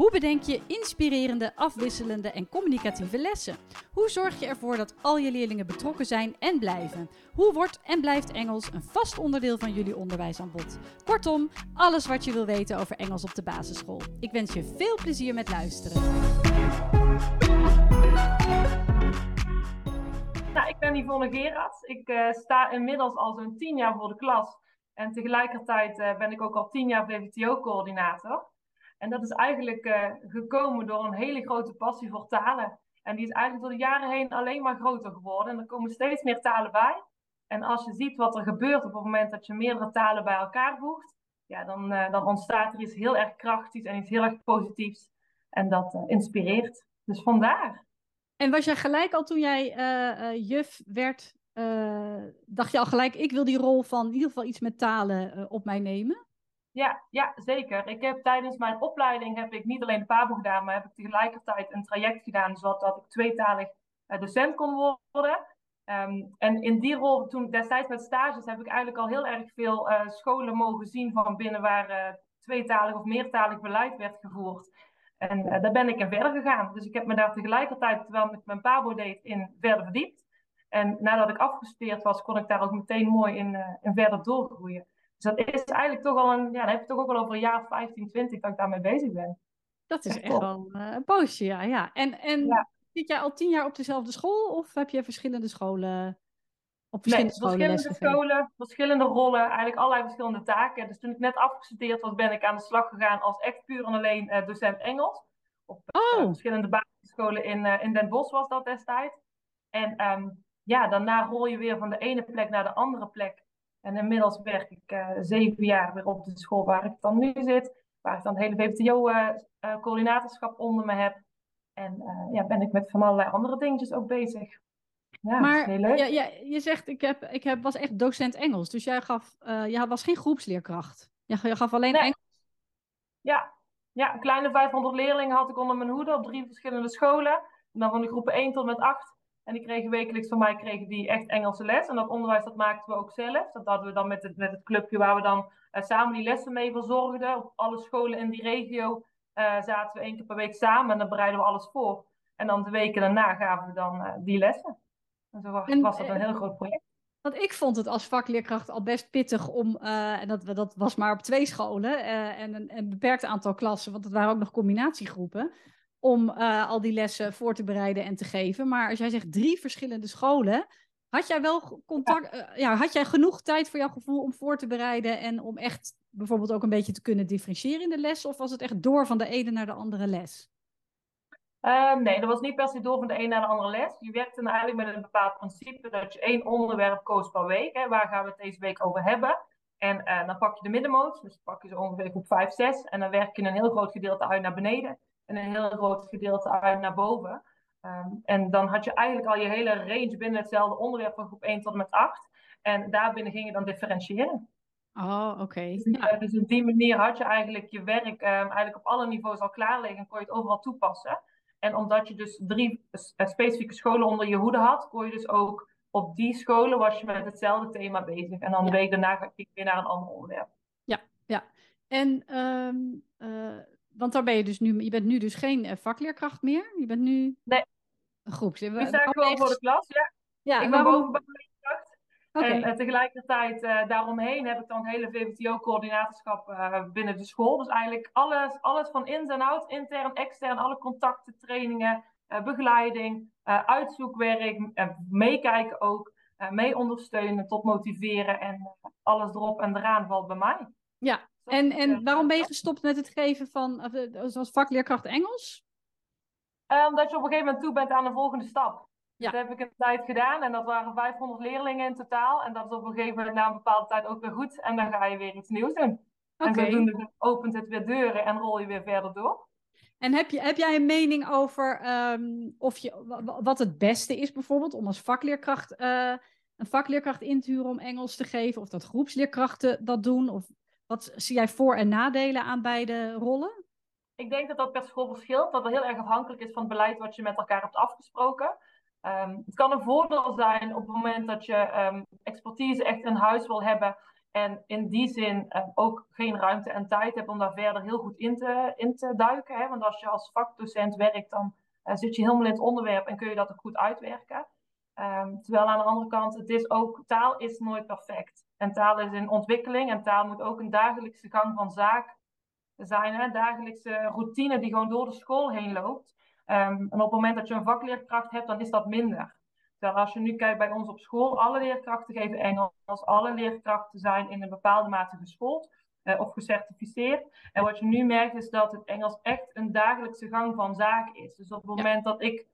Hoe bedenk je inspirerende, afwisselende en communicatieve lessen? Hoe zorg je ervoor dat al je leerlingen betrokken zijn en blijven? Hoe wordt en blijft Engels een vast onderdeel van jullie onderwijsaanbod? Kortom, alles wat je wil weten over Engels op de basisschool. Ik wens je veel plezier met luisteren. Nou, ik ben Yvonne Gerards. Ik uh, sta inmiddels al zo'n tien jaar voor de klas. En tegelijkertijd uh, ben ik ook al tien jaar VVTO-coördinator. En dat is eigenlijk uh, gekomen door een hele grote passie voor talen. En die is eigenlijk door de jaren heen alleen maar groter geworden. En er komen steeds meer talen bij. En als je ziet wat er gebeurt op het moment dat je meerdere talen bij elkaar voegt, ja, dan, uh, dan ontstaat er iets heel erg krachtigs en iets heel erg positiefs. En dat uh, inspireert. Dus vandaar. En was jij gelijk al toen jij juf werd, dacht je al gelijk, ik wil die rol van in ieder geval iets met talen op mij nemen? Ja, ja, zeker. Ik heb tijdens mijn opleiding heb ik niet alleen de PABO gedaan, maar heb ik tegelijkertijd een traject gedaan zodat ik tweetalig uh, docent kon worden. Um, en in die rol, toen destijds met stages, heb ik eigenlijk al heel erg veel uh, scholen mogen zien van binnen waar uh, tweetalig of meertalig beleid werd gevoerd. En daar ben ik in verder gegaan. Dus ik heb me daar tegelijkertijd, terwijl ik mijn PABO deed, in verder verdiept. En nadat ik afgestudeerd was, kon ik daar ook meteen mooi in, in verder doorgroeien. Dus dat is eigenlijk toch al een, ja, dan heb je toch ook al over een jaar 15, 20 dat ik daarmee bezig ben. Dat is echt, echt wel uh, een poosje, ja. ja. En, en ja. zit jij al tien jaar op dezelfde school of heb je verschillende scholen op verschillende, nee, scholen verschillende scholen, verschillende rollen, eigenlijk allerlei verschillende taken. Dus toen ik net afgestudeerd was, ben ik aan de slag gegaan als echt puur en alleen uh, docent Engels. Op uh, verschillende basisscholen in, in Den Bosch was dat destijds. En um, ja, daarna rol je weer van de ene plek naar de andere plek. En inmiddels werk ik uh, zeven jaar weer op de school waar ik dan nu zit. Waar ik dan het hele VVTO-coördinatorschap uh, uh, onder me heb. En ja, ben ik met van allerlei andere dingetjes ook bezig. Ja, maar heel leuk. Ja, ja, je zegt, ik, heb, ik heb, was echt docent Engels. Dus jij gaf, jij was geen groepsleerkracht. Je, gaf alleen nee. Engels. Ja. ja, een kleine 500 leerlingen had ik onder mijn hoede op drie verschillende scholen. En dan van de groepen 1 tot met 8 en die kregen wekelijks van mij kregen die echt Engelse les. En dat onderwijs dat maakten we ook zelf. Dat hadden we dan met het, met het clubje waar we dan uh, samen die lessen mee verzorgden. Op alle scholen in die regio uh, zaten we één keer per week samen en dan bereiden we alles voor. En dan de weken daarna gaven we dan uh, die lessen. En zo was, en, was dat een heel groot project. Want ik vond het als vakleerkracht al best pittig om, en dat, dat was maar op twee scholen en een, een beperkt aantal klassen, want het waren ook nog combinatiegroepen om uh, al die lessen voor te bereiden en te geven. Maar als jij zegt drie verschillende scholen, had jij wel contact, ja. Uh, ja, had jij genoeg tijd voor jouw gevoel om voor te bereiden en om echt bijvoorbeeld ook een beetje te kunnen differentiëren in de les? Of was het echt door van de ene naar de andere les? Uh, nee, dat was niet per se door van de ene naar de andere les. Je werkte eigenlijk met een bepaald principe dat je één onderwerp koos per week. Hè. Waar gaan we het deze week over hebben? En uh, dan pak je de middenmoot, dus pak je zo ongeveer groep 5, 6. En dan werk je een heel groot gedeelte uit naar beneden en een heel groot gedeelte uit naar boven. Um, en dan had je eigenlijk al je hele range binnen hetzelfde onderwerp van groep 1 tot en met 8. En daarbinnen ging je dan differentiëren. Oh, oké. Okay. Dus, ja. dus, op die manier had je eigenlijk je werk um, eigenlijk op alle niveaus al klaar liggen en kon je het overal toepassen. En omdat je dus drie specifieke scholen onder je hoede had, kon je dus ook op die scholen was je met hetzelfde thema bezig. En dan ja. de week daarna ging je weer naar een ander onderwerp. Ja, ja. En um, uh, want daar ben je dus nu, je bent nu dus geen uh, vakleerkracht meer. Je bent nu nee. een groep. Nu sta ik gewoon voor de klas, ja. ja ik ben waarom... bovenbouwleerkracht. Okay. En uh, tegelijkertijd uh, daaromheen heb ik dan hele VVTO-coördinatorschap uh, binnen de school. Dus eigenlijk alles, alles van ins en out, intern, extern, alle contacten, trainingen, begeleiding, uitzoekwerk, meekijken ook, mee ondersteunen tot motiveren en alles erop en eraan valt bij mij. Ja, en, en waarom ben je gestopt met het geven van, als vakleerkracht Engels? Uh, omdat je op een gegeven moment toe bent aan de volgende stap. Ja. Dat heb ik een tijd gedaan en dat waren 500 leerlingen in totaal. En dat is op een gegeven moment na een bepaalde tijd ook weer goed. En dan ga je weer iets nieuws doen. Okay. En zodoende opent het weer deuren en rol je weer verder door. En heb, je, heb jij een mening over um, of je, wat het beste is bijvoorbeeld om als vakleerkracht uh, een vakleerkracht in te huren om Engels te geven? Of dat groepsleerkrachten dat doen? Of wat zie jij voor- en nadelen aan beide rollen? ik denk dat dat per school verschilt. Dat het heel erg afhankelijk is van het beleid wat je met elkaar hebt afgesproken. Ehm, het kan een voordeel zijn op het moment dat je um, expertise echt in huis wil hebben. En in die zin uh, ook geen ruimte en tijd hebt om daar verder heel goed in te, in te duiken. Hè? Want als je als vakdocent werkt, dan uh, zit je helemaal in het onderwerp en kun je dat ook goed uitwerken. Terwijl aan de andere kant, het is ook, taal is nooit perfect. En taal is in ontwikkeling en taal moet ook een dagelijkse gang van zaak zijn. Hè? Dagelijkse routine die gewoon door de school heen loopt. Um, en op het moment dat je een vakleerkracht hebt, dan is dat minder. Terwijl als je nu kijkt bij ons op school, alle leerkrachten geven Engels. Alle leerkrachten zijn in een bepaalde mate geschoold uh, of gecertificeerd. En wat je nu merkt is dat het Engels echt een dagelijkse gang van zaken is. Dus op het moment dat ik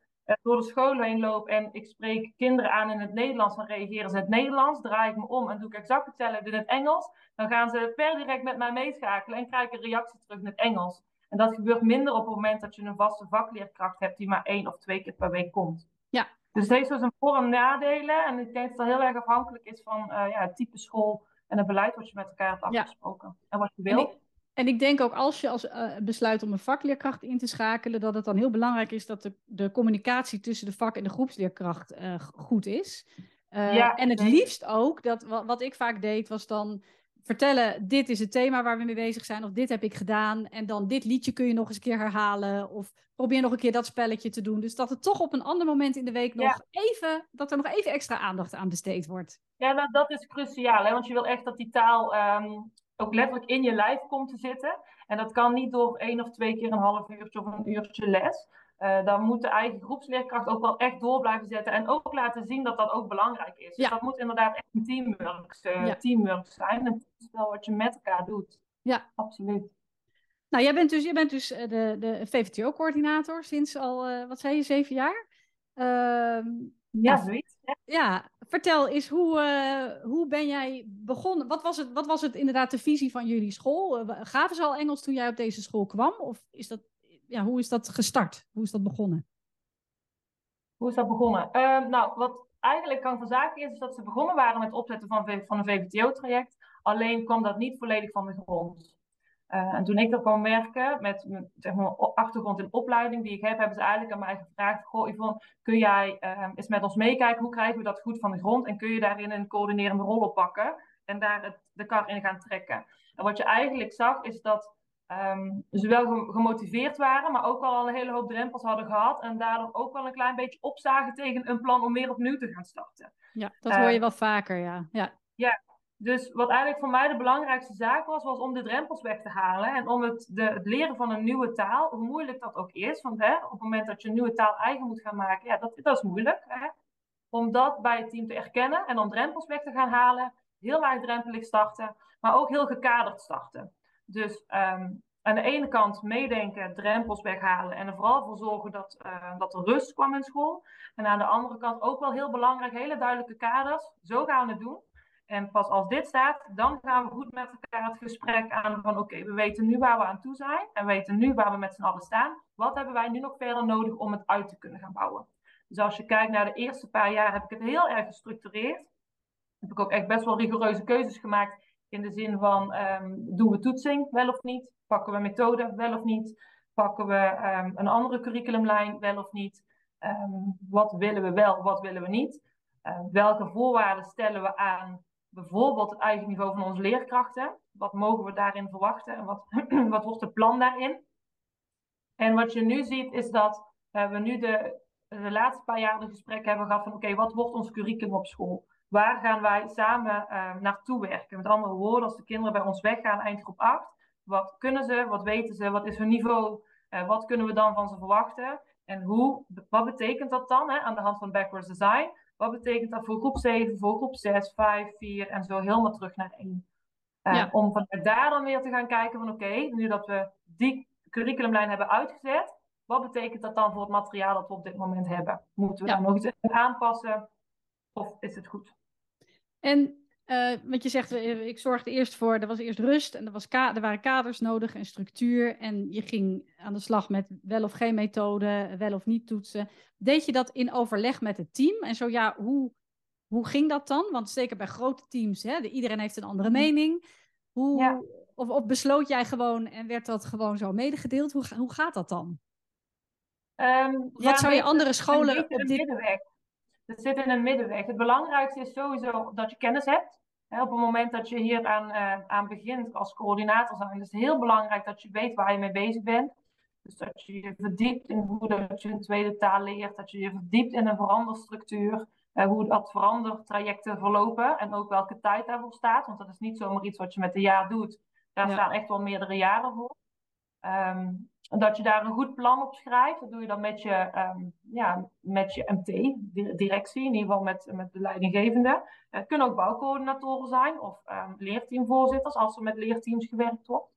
door de school heen loop en ik spreek kinderen aan in het Nederlands, dan reageren ze in het Nederlands. Draai ik me om en doe ik exact hetzelfde in het Engels. Dan gaan ze per direct met mij meeschakelen en krijg ik een reactie terug in het Engels. En dat gebeurt minder op het moment dat je een vaste vakleerkracht hebt die maar één of twee keer per week komt. Ja. Dus heeft dus een voor- en nadelen. En ik denk dat het heel erg afhankelijk is van uh, ja, het type school en het beleid wat je met elkaar hebt afgesproken. Ja. En wat je wil. En ik, en ik, denk ook als je als, uh, besluit om een vakleerkracht in te schakelen, dat het dan heel belangrijk is dat de, de communicatie tussen de vak- en de groepsleerkracht uh, goed is. ja, en het liefst ook, dat, wat, wat ik vaak deed, was dan vertellen, dit is het thema waar we mee bezig zijn, of dit heb ik gedaan, en dan dit liedje kun je nog eens een keer herhalen, of probeer nog een keer dat spelletje te doen. Dus dat het toch op een ander moment in de week nog ja. even, dat er nog even extra aandacht aan besteed wordt. Ja, nou, dat is cruciaal, hè? want je wil echt dat die taal um, ook letterlijk in je lijf komt te zitten. En dat kan niet door één of twee keer een half uurtje of een uurtje les. Uh, dan moet de eigen groepsleerkracht ook wel echt door blijven zetten. En ook laten zien dat dat ook belangrijk is. Dus ja. dat moet inderdaad echt een teamwork, uh, ja. teamwork zijn. Een spel wat je met elkaar doet. Ja, absoluut. Nou, jij bent dus, jij bent dus de, de VVTO-coördinator sinds al, uh, wat zei je, zeven jaar? Ja, zoiets. Ja. ja, vertel eens, hoe, uh, hoe ben jij begonnen? Wat was, het, wat was het inderdaad de visie van jullie school? gaven ze al Engels toen jij op deze school kwam? Of is dat, ja, hoe is dat gestart? Hoe is dat begonnen? Hoe is dat begonnen? Uh, nou, wat eigenlijk kan van zaken is, is dat ze begonnen waren met het opzetten van, van een VVTO-traject. Alleen kwam dat niet volledig van de grond. Uh, en toen ik er kwam werken met zeg maar, achtergrond in opleiding die ik heb, hebben ze eigenlijk aan mij gevraagd: Goh, Yvonne, kun jij uh, eens met ons meekijken? Hoe krijgen we dat goed van de grond? En kun je daarin een coördinerende rol oppakken en daar het, de kar in gaan trekken? En wat je eigenlijk zag, is dat um, ze wel gemotiveerd waren, maar ook al een hele hoop drempels hadden gehad. En daardoor ook wel een klein beetje opzagen tegen een plan om weer opnieuw te gaan starten. Ja, dat hoor je uh, wel vaker, ja. ja. Ja, dus wat eigenlijk voor mij de belangrijkste zaak was, was om de drempels weg te halen. En om het, de, het leren van een nieuwe taal, hoe moeilijk dat ook is. Want hè, op het moment dat je een nieuwe taal eigen moet gaan maken, ja, dat, dat is moeilijk. Hè? Om dat bij het team te erkennen en om drempels weg te gaan halen. Heel laagdrempelig starten, maar ook heel gekaderd starten. Dus um, aan de ene kant meedenken, drempels weghalen en er vooral voor zorgen dat, uh, dat er rust kwam in school. En aan de andere kant ook wel heel belangrijk, hele duidelijke kaders. Zo gaan we het doen. En pas als dit staat, dan gaan we goed met elkaar het gesprek aan van oké, we weten nu waar we aan toe zijn en we weten nu waar we met z'n allen staan. Wat hebben wij nu nog verder nodig om het uit te kunnen gaan bouwen? Dus als je kijkt naar de eerste paar jaar heb ik het heel erg gestructureerd. Heb ik ook echt best wel rigoureuze keuzes gemaakt in de zin van um, doen we toetsing wel of niet? Pakken we methode wel of niet? Pakken we um, een andere curriculumlijn wel of niet? Um, wat willen we wel, wat willen we niet? Welke voorwaarden stellen we aan bijvoorbeeld het eigen niveau van onze leerkrachten. Wat mogen we daarin verwachten en wat, wat wordt het plan daarin? En wat je nu ziet is dat uh, we nu de, de laatste paar jaar de gesprekken hebben gehad van oké, wat wordt ons curriculum op school? Waar gaan wij samen uh, naartoe werken? Met andere woorden, als de kinderen bij ons weggaan eind groep 8, wat kunnen ze, wat weten ze, wat is hun niveau, uh, wat kunnen we dan van ze verwachten? En hoe, wat betekent dat dan hè, aan de hand van backwards design? Wat betekent dat voor groep 7, voor groep 6, 5, 4 en zo helemaal terug naar 1? Uh, ja. Om vanuit daar dan weer te gaan kijken van oké, okay, nu dat we die curriculumlijn hebben uitgezet, wat betekent dat dan voor het materiaal dat we op dit moment hebben? Moeten we ja. daar nog iets aan aanpassen of is het goed? En uh, wat je zegt, ik zorgde eerst voor, er was eerst rust en er, was er waren kaders nodig en structuur. En je ging aan de slag met wel of geen methode, wel of niet toetsen. Deed je dat in overleg met het team? En zo ja, hoe, hoe ging dat dan? Want zeker bij grote teams, hè, iedereen heeft een andere mening. Hoe, ja. Of, of besloot jij gewoon en werd dat gewoon zo medegedeeld? Hoe, hoe gaat dat dan? Um, Wat zou je andere scholen op dit... middenweg. Het zit in een middenweg. Het belangrijkste is sowieso dat je kennis hebt. op het moment dat je hier aan, uh, aan begint als coördinator zijn, is het heel belangrijk dat je weet waar je mee bezig bent. Dus dat je je verdiept in hoe dat je een tweede taal leert, dat je je verdiept in een veranderstructuur, uh, hoe dat verandertrajecten verlopen en ook welke tijd daarvoor staat. Want dat is niet zomaar iets wat je met een jaar doet. Daar staan echt wel meerdere jaren voor. Um, dat je daar een goed plan op schrijft. Dat doe je dan met je, um, ja, met je MT, directie, in ieder geval met, met de leidinggevende. Het kunnen ook bouwcoördinatoren zijn of um, leerteamvoorzitters als er met leerteams gewerkt wordt.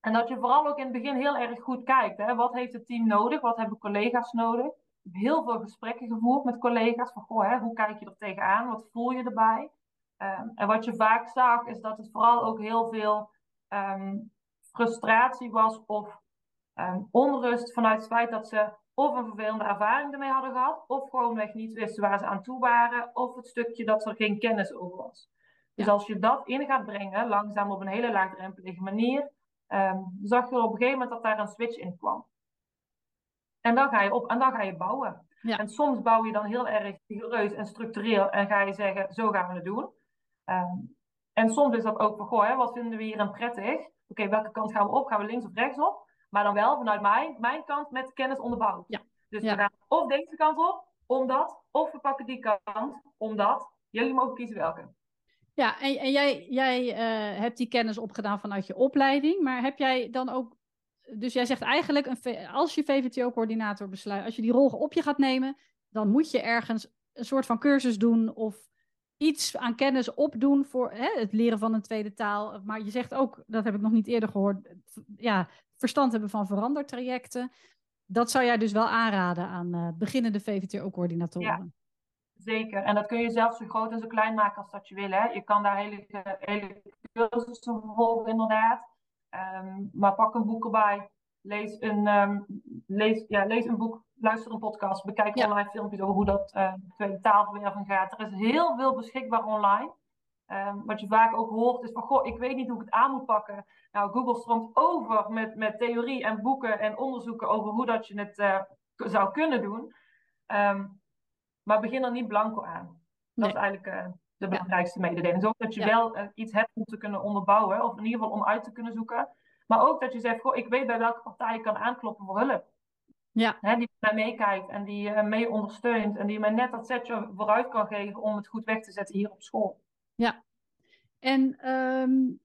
En dat je vooral ook in het begin heel erg goed kijkt. Hè? Wat heeft het team nodig? Wat hebben collega's nodig? Ik heb heel veel gesprekken gevoerd met collega's. Van, goh, hè, hoe kijk je er tegenaan? Wat voel je erbij? en wat je vaak zag, is dat het vooral ook heel veel frustratie was of um, onrust vanuit het feit dat ze of een vervelende ervaring ermee hadden gehad, of gewoonweg niet wisten waar ze aan toe waren, of het stukje dat er geen kennis over was. Dus als je dat in gaat brengen, langzaam op een hele laagdrempelige manier, um, zag je op een gegeven moment dat daar een switch in kwam. En dan ga je op en dan ga je bouwen. Ja. En soms bouw je dan heel erg rigoureus en structureel en ga je zeggen, zo gaan we het doen. Um, en soms is dat ook van, goh, hè, wat vinden we hier een prettig? Oké, welke kant gaan we op? Gaan we links of rechts op? Maar dan wel vanuit mijn, mijn kant met kennis onderbouwd. Ja. Dus we gaan of deze kant op, omdat, of we pakken die kant, omdat. Jullie mogen kiezen welke. Ja, en, en jij, jij uh, hebt die kennis opgedaan vanuit je opleiding, maar heb jij dan ook, dus jij zegt eigenlijk, een, als je VVTO-coördinator besluit, als je die rol op je gaat nemen, dan moet je ergens een soort van cursus doen of iets aan kennis opdoen voor hè, het leren van een tweede taal. Maar je zegt ook, dat heb ik nog niet eerder gehoord, ja, verstand hebben van verandertrajecten. Dat zou jij dus wel aanraden aan uh, beginnende VVTO-coördinatoren. Ja, zeker. En dat kun je zelfs zo groot en zo klein maken als dat je wil. Hè. Je kan daar hele, hele cursussen volgen, inderdaad. Um, maar pak een boek erbij. Lees een, um, lees, ja, lees een boek luister een podcast, bekijk online filmpjes over hoe dat uh, tweede taalverwerving gaat. Er is heel veel beschikbaar online. Um, wat je vaak ook hoort is van, goh, ik weet niet hoe ik het aan moet pakken. Nou, Google stroomt over met, met theorie en boeken en onderzoeken over hoe dat je het uh, zou kunnen doen. Um, maar begin er niet blanco aan. Dat is eigenlijk uh, de belangrijkste mededeling. Zorg dat je wel iets hebt om te kunnen onderbouwen, of in ieder geval om uit te kunnen zoeken. Maar ook dat je zegt, goh, ik weet bij welke partij je kan aankloppen voor hulp. Ja. Hè, die mij meekijkt en die uh, mee ondersteunt. En die mij net dat setje vooruit kan geven om het goed weg te zetten hier op school. Ja. En um,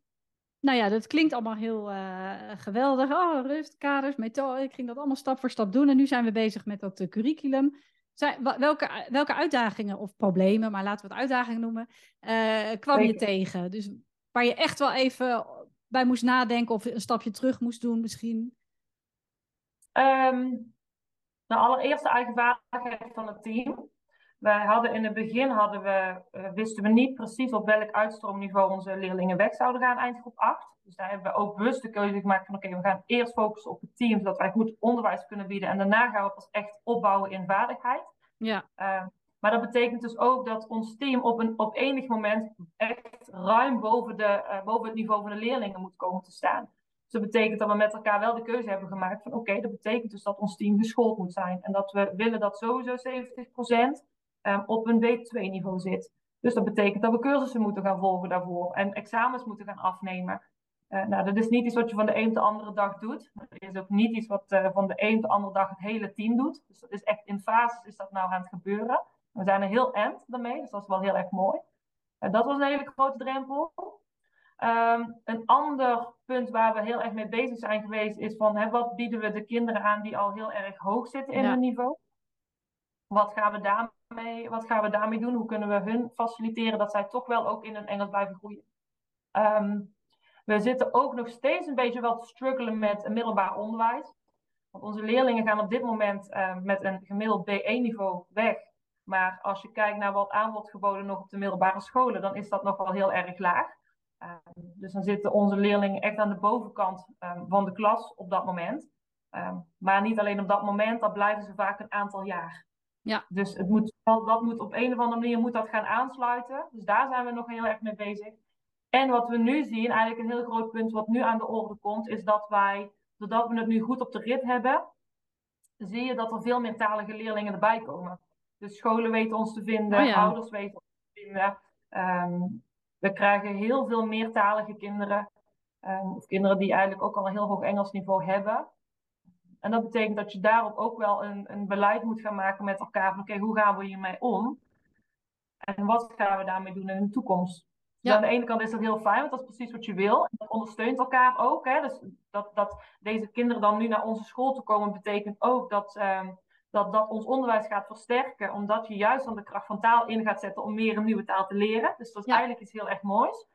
nou ja, dat klinkt allemaal heel uh, geweldig. Oh, rust, kaders, methode. Ik ging dat allemaal stap voor stap doen. En nu zijn we bezig met dat uh, curriculum. Zijn, welke, welke uitdagingen of problemen, maar laten we het uitdagingen noemen, kwam je tegen? Dus waar je echt wel even bij moest nadenken of een stapje terug moest doen misschien? Um, de allereerste eigen vaardigheid van het team. Wij hadden in het begin hadden we, uh, wisten we niet precies op welk uitstroomniveau onze leerlingen weg zouden gaan eindgroep 8. Dus daar hebben we ook bewust de keuze gemaakt van oké, we gaan eerst focussen op het team, zodat wij goed onderwijs kunnen bieden. En daarna gaan we pas echt opbouwen in vaardigheid. Ja. Uh, maar dat betekent dus ook dat ons team op, een, op enig moment echt ruim boven, de, uh, boven het niveau van de leerlingen moet komen te staan. Dus dat betekent dat we met elkaar wel de keuze hebben gemaakt van oké, dat betekent dus dat ons team geschoold moet zijn. En dat we willen dat sowieso 70% um, ehm, op een B2-niveau zit. Dus dat betekent dat we cursussen moeten gaan volgen daarvoor en examens moeten gaan afnemen. Uh, nou, dat is niet iets wat je van de een op de andere dag doet. Dat is ook niet iets wat uh, van de een op de andere dag het hele team doet. Dus dat is echt in fases is dat nou aan het gebeuren. We zijn er heel end daarmee, dus dat is wel heel erg mooi. Uh, dat was een hele grote drempel. Um, een ander punt waar we heel erg mee bezig zijn geweest is van hè, wat bieden we de kinderen aan die al heel erg hoog zitten in hun niveau? Wat gaan, we daarmee, wat gaan we daarmee doen? Hoe kunnen we hun faciliteren dat zij toch wel ook in hun Engels blijven groeien? Um, we zitten ook nog steeds een beetje wel te struggelen met middelbaar onderwijs. Want onze leerlingen gaan op dit moment uh, met een gemiddeld B1-niveau weg. Maar als je kijkt naar wat aan wordt geboden nog op de middelbare scholen, dan is dat nog wel heel erg laag. Ehm, dus dan zitten onze leerlingen echt aan de bovenkant um, van de klas op dat moment. Um, maar niet alleen op dat moment, dat blijven ze vaak een aantal jaar. Ja. Dus het moet, dat moet op een of andere manier moet dat gaan aansluiten. Dus daar zijn we nog heel erg mee bezig. En wat we nu zien, eigenlijk een heel groot punt wat nu aan de orde komt, is dat wij, doordat we het nu goed op de rit hebben, zie je dat er veel meer talige leerlingen erbij komen. Dus scholen weten ons te vinden, Oh ouders weten ons te vinden. Ehm, we krijgen heel veel meertalige kinderen. ehm, of kinderen die eigenlijk ook al een heel hoog Engels niveau hebben. En dat betekent dat je daarop ook wel een, een beleid moet gaan maken met elkaar. Van oké, hoe gaan we hiermee om? En wat gaan we daarmee doen in de toekomst? Dus aan de ene kant is dat heel fijn, want dat is precies wat je wil. En dat ondersteunt elkaar ook. Hè? Dus dat, dat deze kinderen dan nu naar onze school toe komen, betekent ook dat, ehm, dat dat ons onderwijs gaat versterken. Omdat je juist aan de kracht van taal in gaat zetten om meer een nieuwe taal te leren. Dus dat is Ja. eigenlijk iets heel erg moois.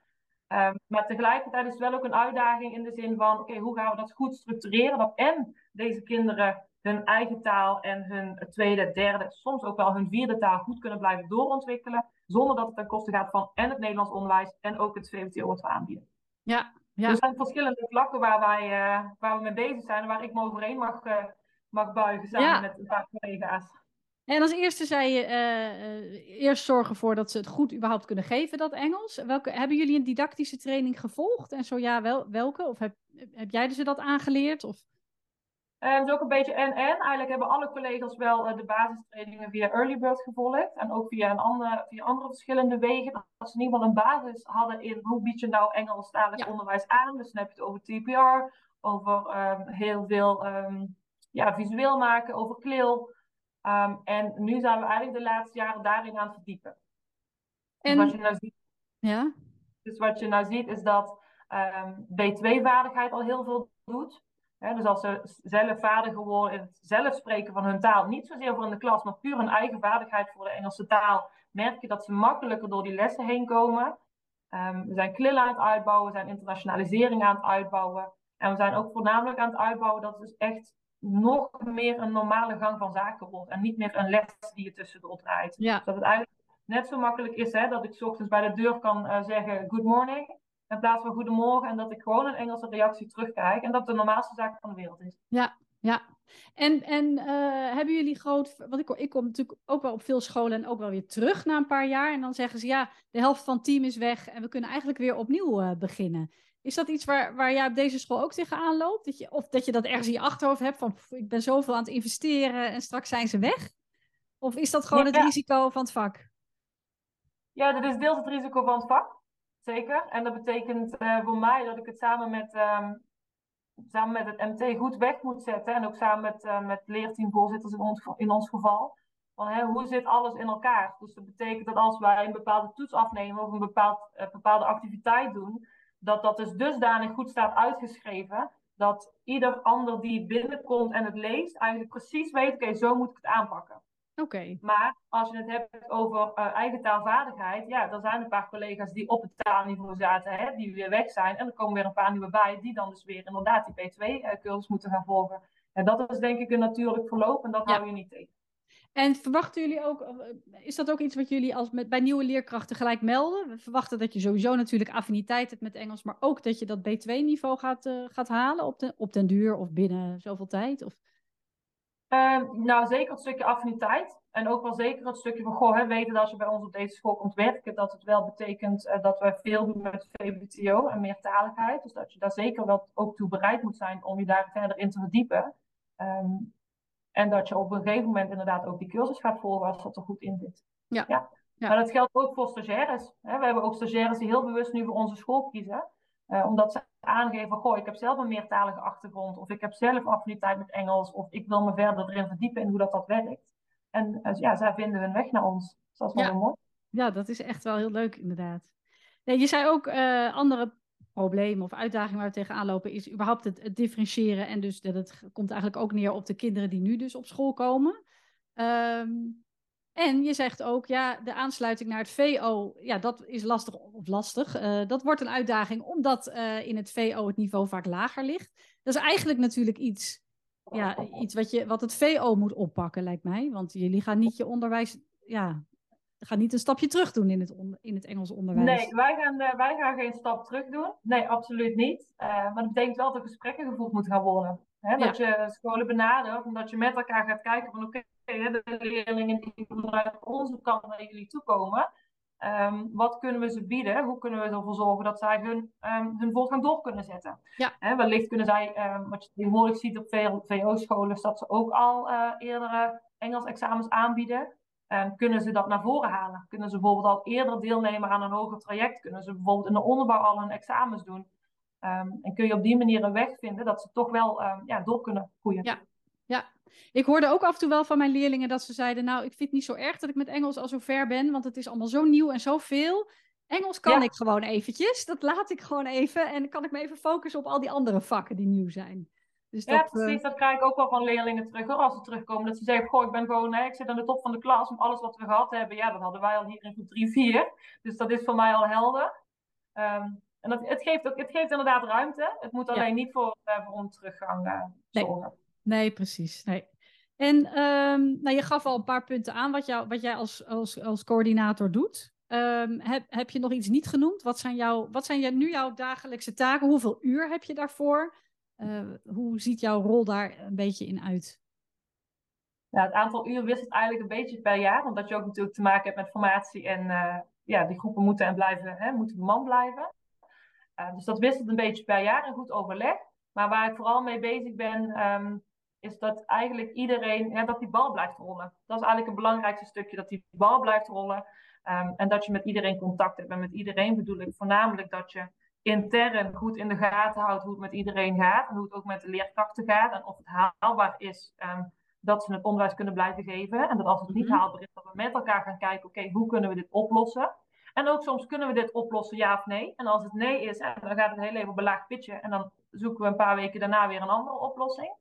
Ehm, maar tegelijkertijd is het wel ook een uitdaging in de zin van: oké, hoe gaan we dat goed structureren? Dat en deze kinderen hun eigen taal en hun tweede, derde, soms ook wel hun vierde taal goed kunnen blijven doorontwikkelen. Zonder dat het ten koste gaat van en het Nederlands onderwijs en ook het VWTO wat we aanbieden. Ja, ja. Er zijn verschillende vlakken waar, wij, eh, waar we mee bezig zijn en waar ik me overheen mag, eh, mag buigen samen Ja. met een paar collega's. En als eerste zei je eh, eh, eerst zorgen ervoor dat ze het goed überhaupt kunnen geven, dat Engels. Welke, hebben jullie een didactische training gevolgd? En zo ja, wel, welke? Of heb, heb jij ze dat aangeleerd? Of... Eh, het is ook een beetje en-en. Eigenlijk hebben alle collega's wel de basistrainingen via Early Bird gevolgd. En ook via, een andere, via andere verschillende wegen. Dat ze in ieder geval een basis hadden in hoe bied je nou Engelstalig Ja. onderwijs aan. Dus dan heb je het over TPR, over ehm, heel veel ehm, ja, visueel maken, over klil. Ehm, en nu zijn we eigenlijk de laatste jaren daarin aan het verdiepen. Dus En, wat je nou ziet ja, dus wat je nou ziet is dat ehm, B2-vaardigheid al heel veel doet. Dus als ze zelf vaardiger worden in het zelf spreken van hun taal, niet zozeer voor in de klas, maar puur hun eigen vaardigheid voor de Engelse taal, merk je dat ze makkelijker door die lessen heen komen. Ehm, we zijn klillen aan het uitbouwen, we zijn internationalisering aan het uitbouwen. En we zijn ook voornamelijk aan het uitbouwen dat het dus echt nog meer een normale gang van zaken wordt. En niet meer een les die je tussendoor draait. ja, Dat het eigenlijk net zo makkelijk is hè, dat ik 's ochtends bij de deur kan eh, zeggen good morning. In plaats van goedemorgen. En dat ik gewoon een Engelse reactie terugkrijg. En dat de normaalste zaak van de wereld is. ja. En, en eh, hebben jullie groot... Want ik, ik kom natuurlijk ook wel op veel scholen en ook wel weer terug na een paar jaar. En dan zeggen ze, ja, de helft van het team is weg en we kunnen eigenlijk weer opnieuw eh, beginnen. Is dat iets waar, waar jij op deze school ook tegenaan loopt? Dat je, of dat je dat ergens in je achterhoofd hebt van, pff, ik ben zoveel aan het investeren en straks zijn ze weg? Of is dat gewoon Ja. het risico van het vak? Ja, dat is deels het risico van het vak. Zeker. En dat betekent eh, voor mij dat ik het samen met, ehm, samen met het MT goed weg moet zetten. En ook samen met, eh, met leerteamvoorzitters in ons, in ons geval. Van, hè, hoe zit alles in elkaar? Dus dat betekent dat als wij een bepaalde toets afnemen of een bepaald, eh, bepaalde activiteit doen, dat dat dus dusdanig goed staat uitgeschreven, dat ieder ander die binnenkomt en het leest, eigenlijk precies weet, oké, zo moet ik het aanpakken. Oké, Maar als je het hebt over eh, eigen taalvaardigheid, ja, dan zijn een paar collega's die op het taalniveau zaten, hè, die weer weg zijn. En er komen weer een paar nieuwe bij, die dan dus weer inderdaad die B2-cursus moeten gaan volgen. En dat is denk ik een natuurlijk verloop en dat Ja. hou je niet tegen. En verwachten jullie ook, eh, is dat ook iets wat jullie als met, bij nieuwe leerkrachten gelijk melden? We verwachten dat je sowieso natuurlijk affiniteit hebt met Engels, maar ook dat je dat B2-niveau gaat, eh, gaat halen op, de, op den duur of binnen zoveel tijd? Of... Ehm, nou, zeker het stukje affiniteit. En ook wel zeker het stukje van, goh, hè, weten dat als je bij ons op deze school komt werken, dat het wel betekent eh, dat we veel doen met VBTO en meertaligheid. Dus dat je daar zeker wel ook toe bereid moet zijn om je daar verder in te verdiepen. Ehm, en dat je op een gegeven moment inderdaad ook die cursus gaat volgen als dat er goed in zit. Ja. ja. Maar dat geldt ook voor stagiaires. Hè. We hebben ook stagiaires die heel bewust nu voor onze school kiezen. eh, omdat ze aangeven, goh, ik heb zelf een meertalige achtergrond. Of ik heb zelf affiniteit met Engels. Of ik wil me verder erin verdiepen in hoe dat, dat werkt. En eh, ja, zij vinden hun weg naar ons. Dus dat is wel Ja. heel mooi. Ja, dat is echt wel heel leuk inderdaad. Ja, je zei ook eh, andere problemen of uitdagingen waar we tegenaan lopen, is überhaupt het, het differentiëren. En dus dat het komt eigenlijk ook neer op de kinderen die nu dus op school komen. Ehm, en je zegt ook, ja, de aansluiting naar het VO, ja, dat is lastig of lastig. Eh, dat wordt een uitdaging, omdat eh, in het VO het niveau vaak lager ligt. Dat is eigenlijk natuurlijk iets, ja, iets wat, je, wat het VO moet oppakken, lijkt mij. Want jullie gaan niet je onderwijs, ja, gaan niet een stapje terug doen in het, on- in het Engels onderwijs. Nee, wij gaan, eh, wij gaan geen stap terug doen. Nee, absoluut niet. Eh, maar dat betekent wel dat er gesprekken gevoerd moeten gaan worden. Hè? Dat je scholen benadert en dat je met elkaar gaat kijken van oké, de leerlingen die vanuit onze kant naar jullie toe komen. Ehm, wat kunnen we ze bieden? Hoe kunnen we ervoor zorgen dat zij hun, um, hun voortgang door kunnen zetten? Ja. Wellicht kunnen zij, um, wat je tegenwoordig ziet op veel VO-scholen, is dat ze ook al uh, eerdere Engels-examens aanbieden. Kunnen ze dat naar voren halen? Kunnen ze bijvoorbeeld al eerder deelnemen aan een hoger traject? Kunnen ze bijvoorbeeld in de onderbouw al hun examens doen? en kun je op die manier een weg vinden dat ze toch wel ja, door kunnen groeien? Ja. Ja, ik hoorde ook af en toe wel van mijn leerlingen dat ze zeiden: Nou, ik vind het niet zo erg dat ik met Engels al zo ver ben, want het is allemaal zo nieuw en zoveel. Engels kan ik gewoon eventjes, dat laat ik gewoon even en kan ik me even focussen op al die andere vakken die nieuw zijn. Dus ja, dat, precies. Uh... Dat krijg ik ook wel van leerlingen terug hoor, als ze terugkomen. Dat ze zeggen: Goh, ik ben gewoon, hè, ik zit aan de top van de klas. Om alles wat we gehad hebben, ja, dat hadden wij al hier in groep 3, 4. Dus dat is voor mij al helder. Um, en dat, het, geeft ook, het geeft inderdaad ruimte. Het moet alleen niet voor, uh, voor een teruggang uh, zorgen. Nee. Nee, precies. Nee. En um, nou, je gaf al een paar punten aan wat, jou, wat jij als, als, als coördinator doet. Um, heb, heb je nog iets niet genoemd? Wat zijn, jouw, wat zijn nu jouw dagelijkse taken? Hoeveel uur heb je daarvoor? Uh, hoe ziet jouw rol daar een beetje in uit? Ja, het aantal uur wisselt eigenlijk een beetje per jaar, omdat je ook natuurlijk te maken hebt met formatie en uh, ja, die groepen moeten en blijven, hè, moeten man blijven. Uh, dus dat wisselt een beetje per jaar en goed overleg. Maar waar ik vooral mee bezig ben, um, is dat eigenlijk iedereen, ja, dat die bal blijft rollen. Dat is eigenlijk het belangrijkste stukje, dat die bal blijft rollen. Um, en dat je met iedereen contact hebt. En met iedereen bedoel ik voornamelijk dat je intern goed in de gaten houdt hoe het met iedereen gaat. En hoe het ook met de leerkrachten gaat. En of het haalbaar is um, dat ze het onderwijs kunnen blijven geven. En dat als het niet mhm. haalbaar is, dat we met elkaar gaan kijken, oké, okay, hoe kunnen we dit oplossen? En ook soms kunnen we dit oplossen, ja of nee. En als het nee is, dan gaat het heel even belaagd pitchen. En dan zoeken we een paar weken daarna weer een andere oplossing.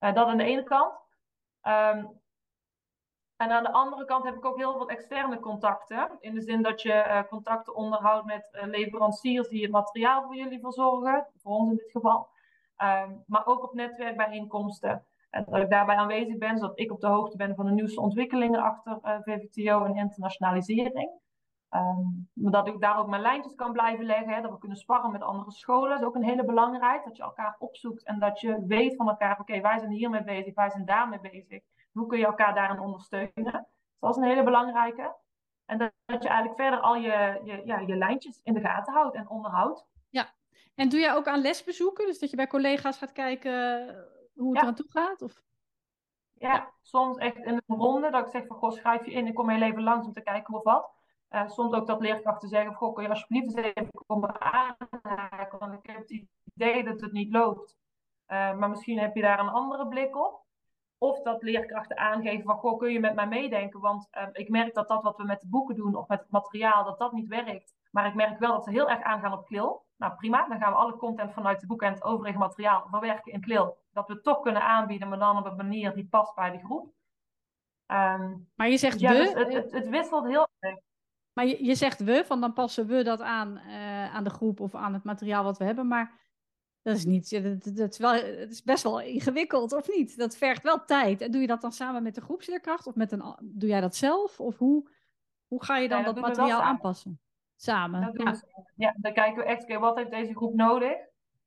Uh, dat aan de ene kant. Um, en aan de andere kant heb ik ook heel veel externe contacten. In de zin dat je uh, contacten onderhoudt met uh, leveranciers die het materiaal voor jullie verzorgen. Voor ons in dit geval. Um, maar ook op netwerkbijeenkomsten. En dat ik daarbij aanwezig ben, zodat ik op de hoogte ben van de nieuwste ontwikkelingen achter VVTO en internationalisering. Um, dat ik daar ook mijn lijntjes kan blijven leggen. Hè, dat we kunnen sparren met andere scholen. Dat is ook een hele belangrijke. Dat je elkaar opzoekt en dat je weet van elkaar. Oké, wij zijn hiermee bezig, wij zijn daarmee bezig. Hoe kun je elkaar daarin ondersteunen? Dus dat is een hele belangrijke. En dat, dat je eigenlijk verder al je, je, ja, je lijntjes in de gaten houdt en onderhoudt. Ja, en doe jij ook aan lesbezoeken? Dus dat je bij collega's gaat kijken hoe het ja. eraan toe gaat? Of? Ja, ja, soms echt in een ronde. Dat ik zeg van, goh, schrijf je in. Ik kom heel even langs om te kijken of wat. Uh, soms ook dat leerkrachten zeggen: Goh, kun je alsjeblieft eens even komen aanhaken? Want ik heb het idee dat het niet loopt. Uh, maar misschien heb je daar een andere blik op. Of dat leerkrachten aangeven van, goh, kun je met mij meedenken? Want uh, ik merk dat dat wat we met de boeken doen of met het materiaal, dat dat niet werkt. Maar ik merk wel dat ze heel erg aangaan op KLIL. Nou prima, dan gaan we alle content vanuit de boeken en het overige materiaal verwerken in KLIL. Dat we het toch kunnen aanbieden, maar dan op een manier die past bij de groep. Um, maar je zegt ja, de... Dus het, het, het wisselt heel erg. Maar je, je zegt we, van dan passen we dat aan uh, aan de groep of aan het materiaal wat we hebben. Maar dat is, niet, dat, dat is wel, het is best wel ingewikkeld, of niet? Dat vergt wel tijd. En doe je dat dan samen met de groepsleerkracht? Of met een, doe jij dat zelf? Of hoe, hoe ga je dan ja, dat, dat materiaal aanpassen? Samen. Dat ja. ja, dan kijken we echt, wat heeft deze groep nodig?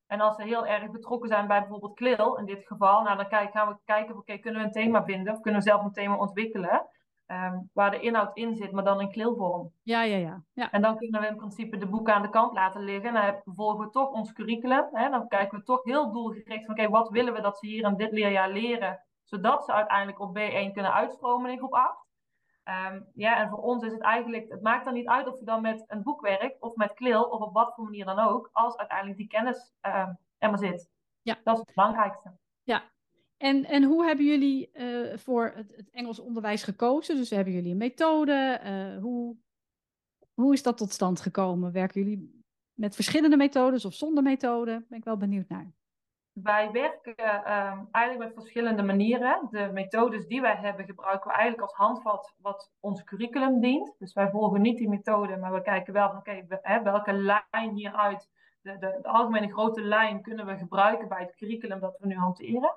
En als ze heel erg betrokken zijn bij bijvoorbeeld KLIL, in dit geval, nou, dan kijk, gaan we kijken, oké, okay, kunnen we een thema vinden? Of kunnen we zelf een thema ontwikkelen? Um, waar de inhoud in zit, maar dan in kleelvorm. Ja, ja, ja, ja. En dan kunnen we in principe de boeken aan de kant laten liggen. En dan volgen we toch ons curriculum. Hè? Dan kijken we toch heel doelgericht van, oké, wat willen we dat ze hier in dit leerjaar leren? Zodat ze uiteindelijk op B1 kunnen uitstromen in groep 8. Um, ehm, ja, en voor ons is het eigenlijk, het maakt dan niet uit of je dan met een boek werkt of met kleel of op wat voor manier dan ook, als uiteindelijk die kennis uh, er maar zit. Ja. Dat is het belangrijkste. Ja, en, en hoe hebben jullie uh, voor het, het, Engels onderwijs gekozen? Dus hebben jullie een methode? Uh, hoe, hoe is dat tot stand gekomen? Werken jullie met verschillende methodes of zonder methode? Ben ik wel benieuwd naar. Wij werken uh, eigenlijk met verschillende manieren. De methodes die wij hebben gebruiken we eigenlijk als handvat wat ons curriculum dient. Dus wij volgen niet die methode, maar we kijken wel van oké, welke lijn hieruit, de, de algemene grote lijn kunnen we gebruiken bij het curriculum dat we nu hanteren.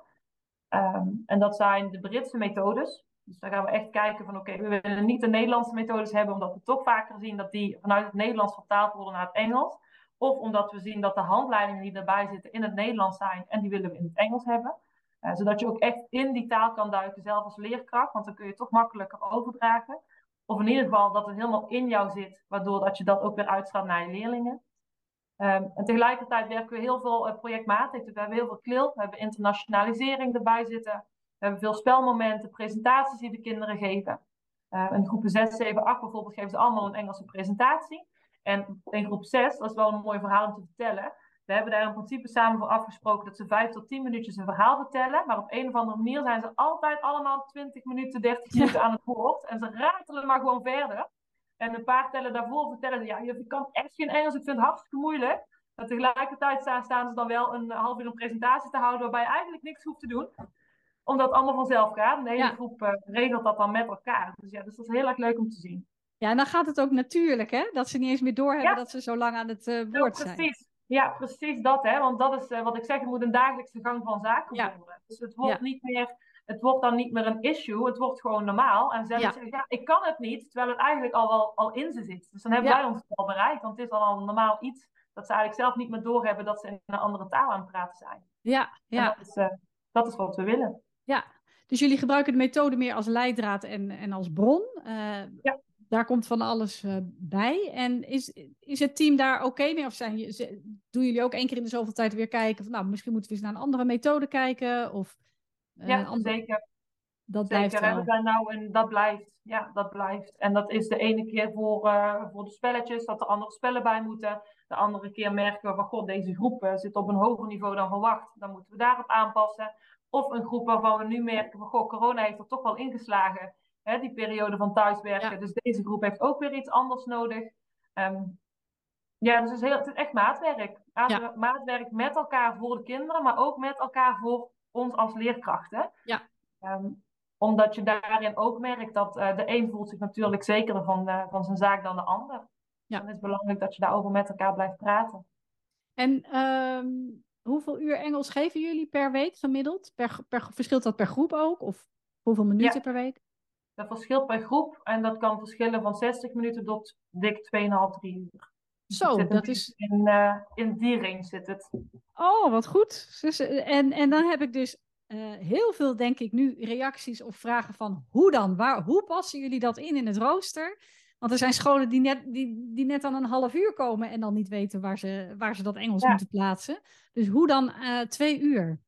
Um, en dat zijn de Britse methodes. Dus daar gaan we echt kijken van oké, we willen niet de Nederlandse methodes hebben, omdat we toch vaker zien dat die vanuit het Nederlands vertaald worden naar het Engels. Of omdat we zien dat de handleidingen die erbij zitten in het Nederlands zijn en die willen we in het Engels hebben. Uh, zodat je ook echt in die taal kan duiken, zelf als leerkracht, want dan kun je toch makkelijker overdragen. Of in ieder geval dat het helemaal in jou zit, waardoor dat je dat ook weer uitstraalt naar je leerlingen. Ehm, en tegelijkertijd werken we heel veel uh, projectmatig. Dus we hebben heel veel KLIL, we hebben internationalisering erbij zitten. We hebben veel spelmomenten, presentaties die de kinderen geven. Uh, in groepen 6, 7, 8 bijvoorbeeld geven ze allemaal een Engelse presentatie. En in groep 6, dat is wel een mooi verhaal om te vertellen. We hebben daar in principe samen voor afgesproken dat ze 5 tot 10 minuutjes een verhaal vertellen. Maar op een of andere manier zijn ze altijd allemaal 20 minuten, 30 minuten aan het woord. En ze ratelen maar gewoon verder. En een paar tellen daarvoor vertellen ze, ja, je kan echt geen Engels, ik vind het hartstikke moeilijk. En tegelijkertijd staan, staan ze dan wel een half uur een presentatie te houden waarbij je eigenlijk niks hoeft te doen. Omdat het allemaal vanzelf gaat. de hele groep uh, regelt dat dan met elkaar. Dus ja, dus dat is heel erg leuk om te zien. Ja, en dan gaat het ook natuurlijk, hè? Dat ze niet eens meer doorhebben dat ze zo lang aan het uh, woord ja, precies. zijn. Ja, precies dat, hè? Want dat is uh, wat ik zeg, het moet een dagelijkse gang van zaken Ja. worden. Dus het wordt niet meer het wordt dan niet meer een issue, het wordt gewoon normaal. En Ja. zeggen, ja, ik kan het niet, terwijl het eigenlijk al wel al in ze zit. Dus dan hebben Ja. wij ons al bereikt, want het is al een normaal iets dat ze eigenlijk zelf niet meer doorhebben dat ze in een andere taal aan het praten zijn. Ja, ja, dat, is, eh, dat is wat we willen. ja. Dus jullie gebruiken de methode meer als leidraad en, en als bron. Eh, Ja. Daar komt van alles eh, bij. En is, is het team daar oké mee? Of zijn, je- ze- doen jullie ook één keer in de zoveel tijd weer kijken? Van, nou, misschien moeten we eens naar een andere methode kijken? Of ja, een andere- zeker. dat blijft Zeker, hè, wel. we zijn nou en dat blijft. Ja, dat blijft. En dat is de ene keer voor, eh, voor de spelletjes, dat er andere spellen bij moeten. De andere keer merken we van, god, deze groep eh, zit op een hoger niveau dan verwacht. Dan moeten we daarop aanpassen. Of een groep waarvan we nu merken van, goh, corona heeft er toch wel ingeslagen. Hè, die periode van thuiswerken. Ja. Dus deze groep heeft ook weer iets anders nodig. Ehm, ja, dus het is, heel, het is echt maatwerk. Maat- Maatwerk met elkaar voor de kinderen, maar ook met elkaar voor ons als leerkrachten. Ja. Ehm, omdat je daarin ook merkt dat eh, de een voelt zich natuurlijk zekerder van, eh, van zijn zaak dan de ander. Ja. Dan is het belangrijk dat je daarover met elkaar blijft praten. En ehm, hoeveel uur Engels geven jullie per week gemiddeld? Per, per, verschilt dat per groep ook? Of hoeveel minuten Ja. per week? Dat verschilt per groep en dat kan verschillen van 60 minuten tot dik 2,5, 3 uur. Zo, dat beetje is... In, eh, in die range zit het. Oh, wat goed. Dus, eh, en, en dan heb ik dus eh, heel veel, denk ik, nu reacties of vragen van hoe dan? Waar, hoe passen jullie dat in in het rooster? Want er zijn scholen die net, die, die net aan een half uur komen en dan niet weten waar ze, waar ze dat Engels Ja. moeten plaatsen. Dus hoe dan twee uur?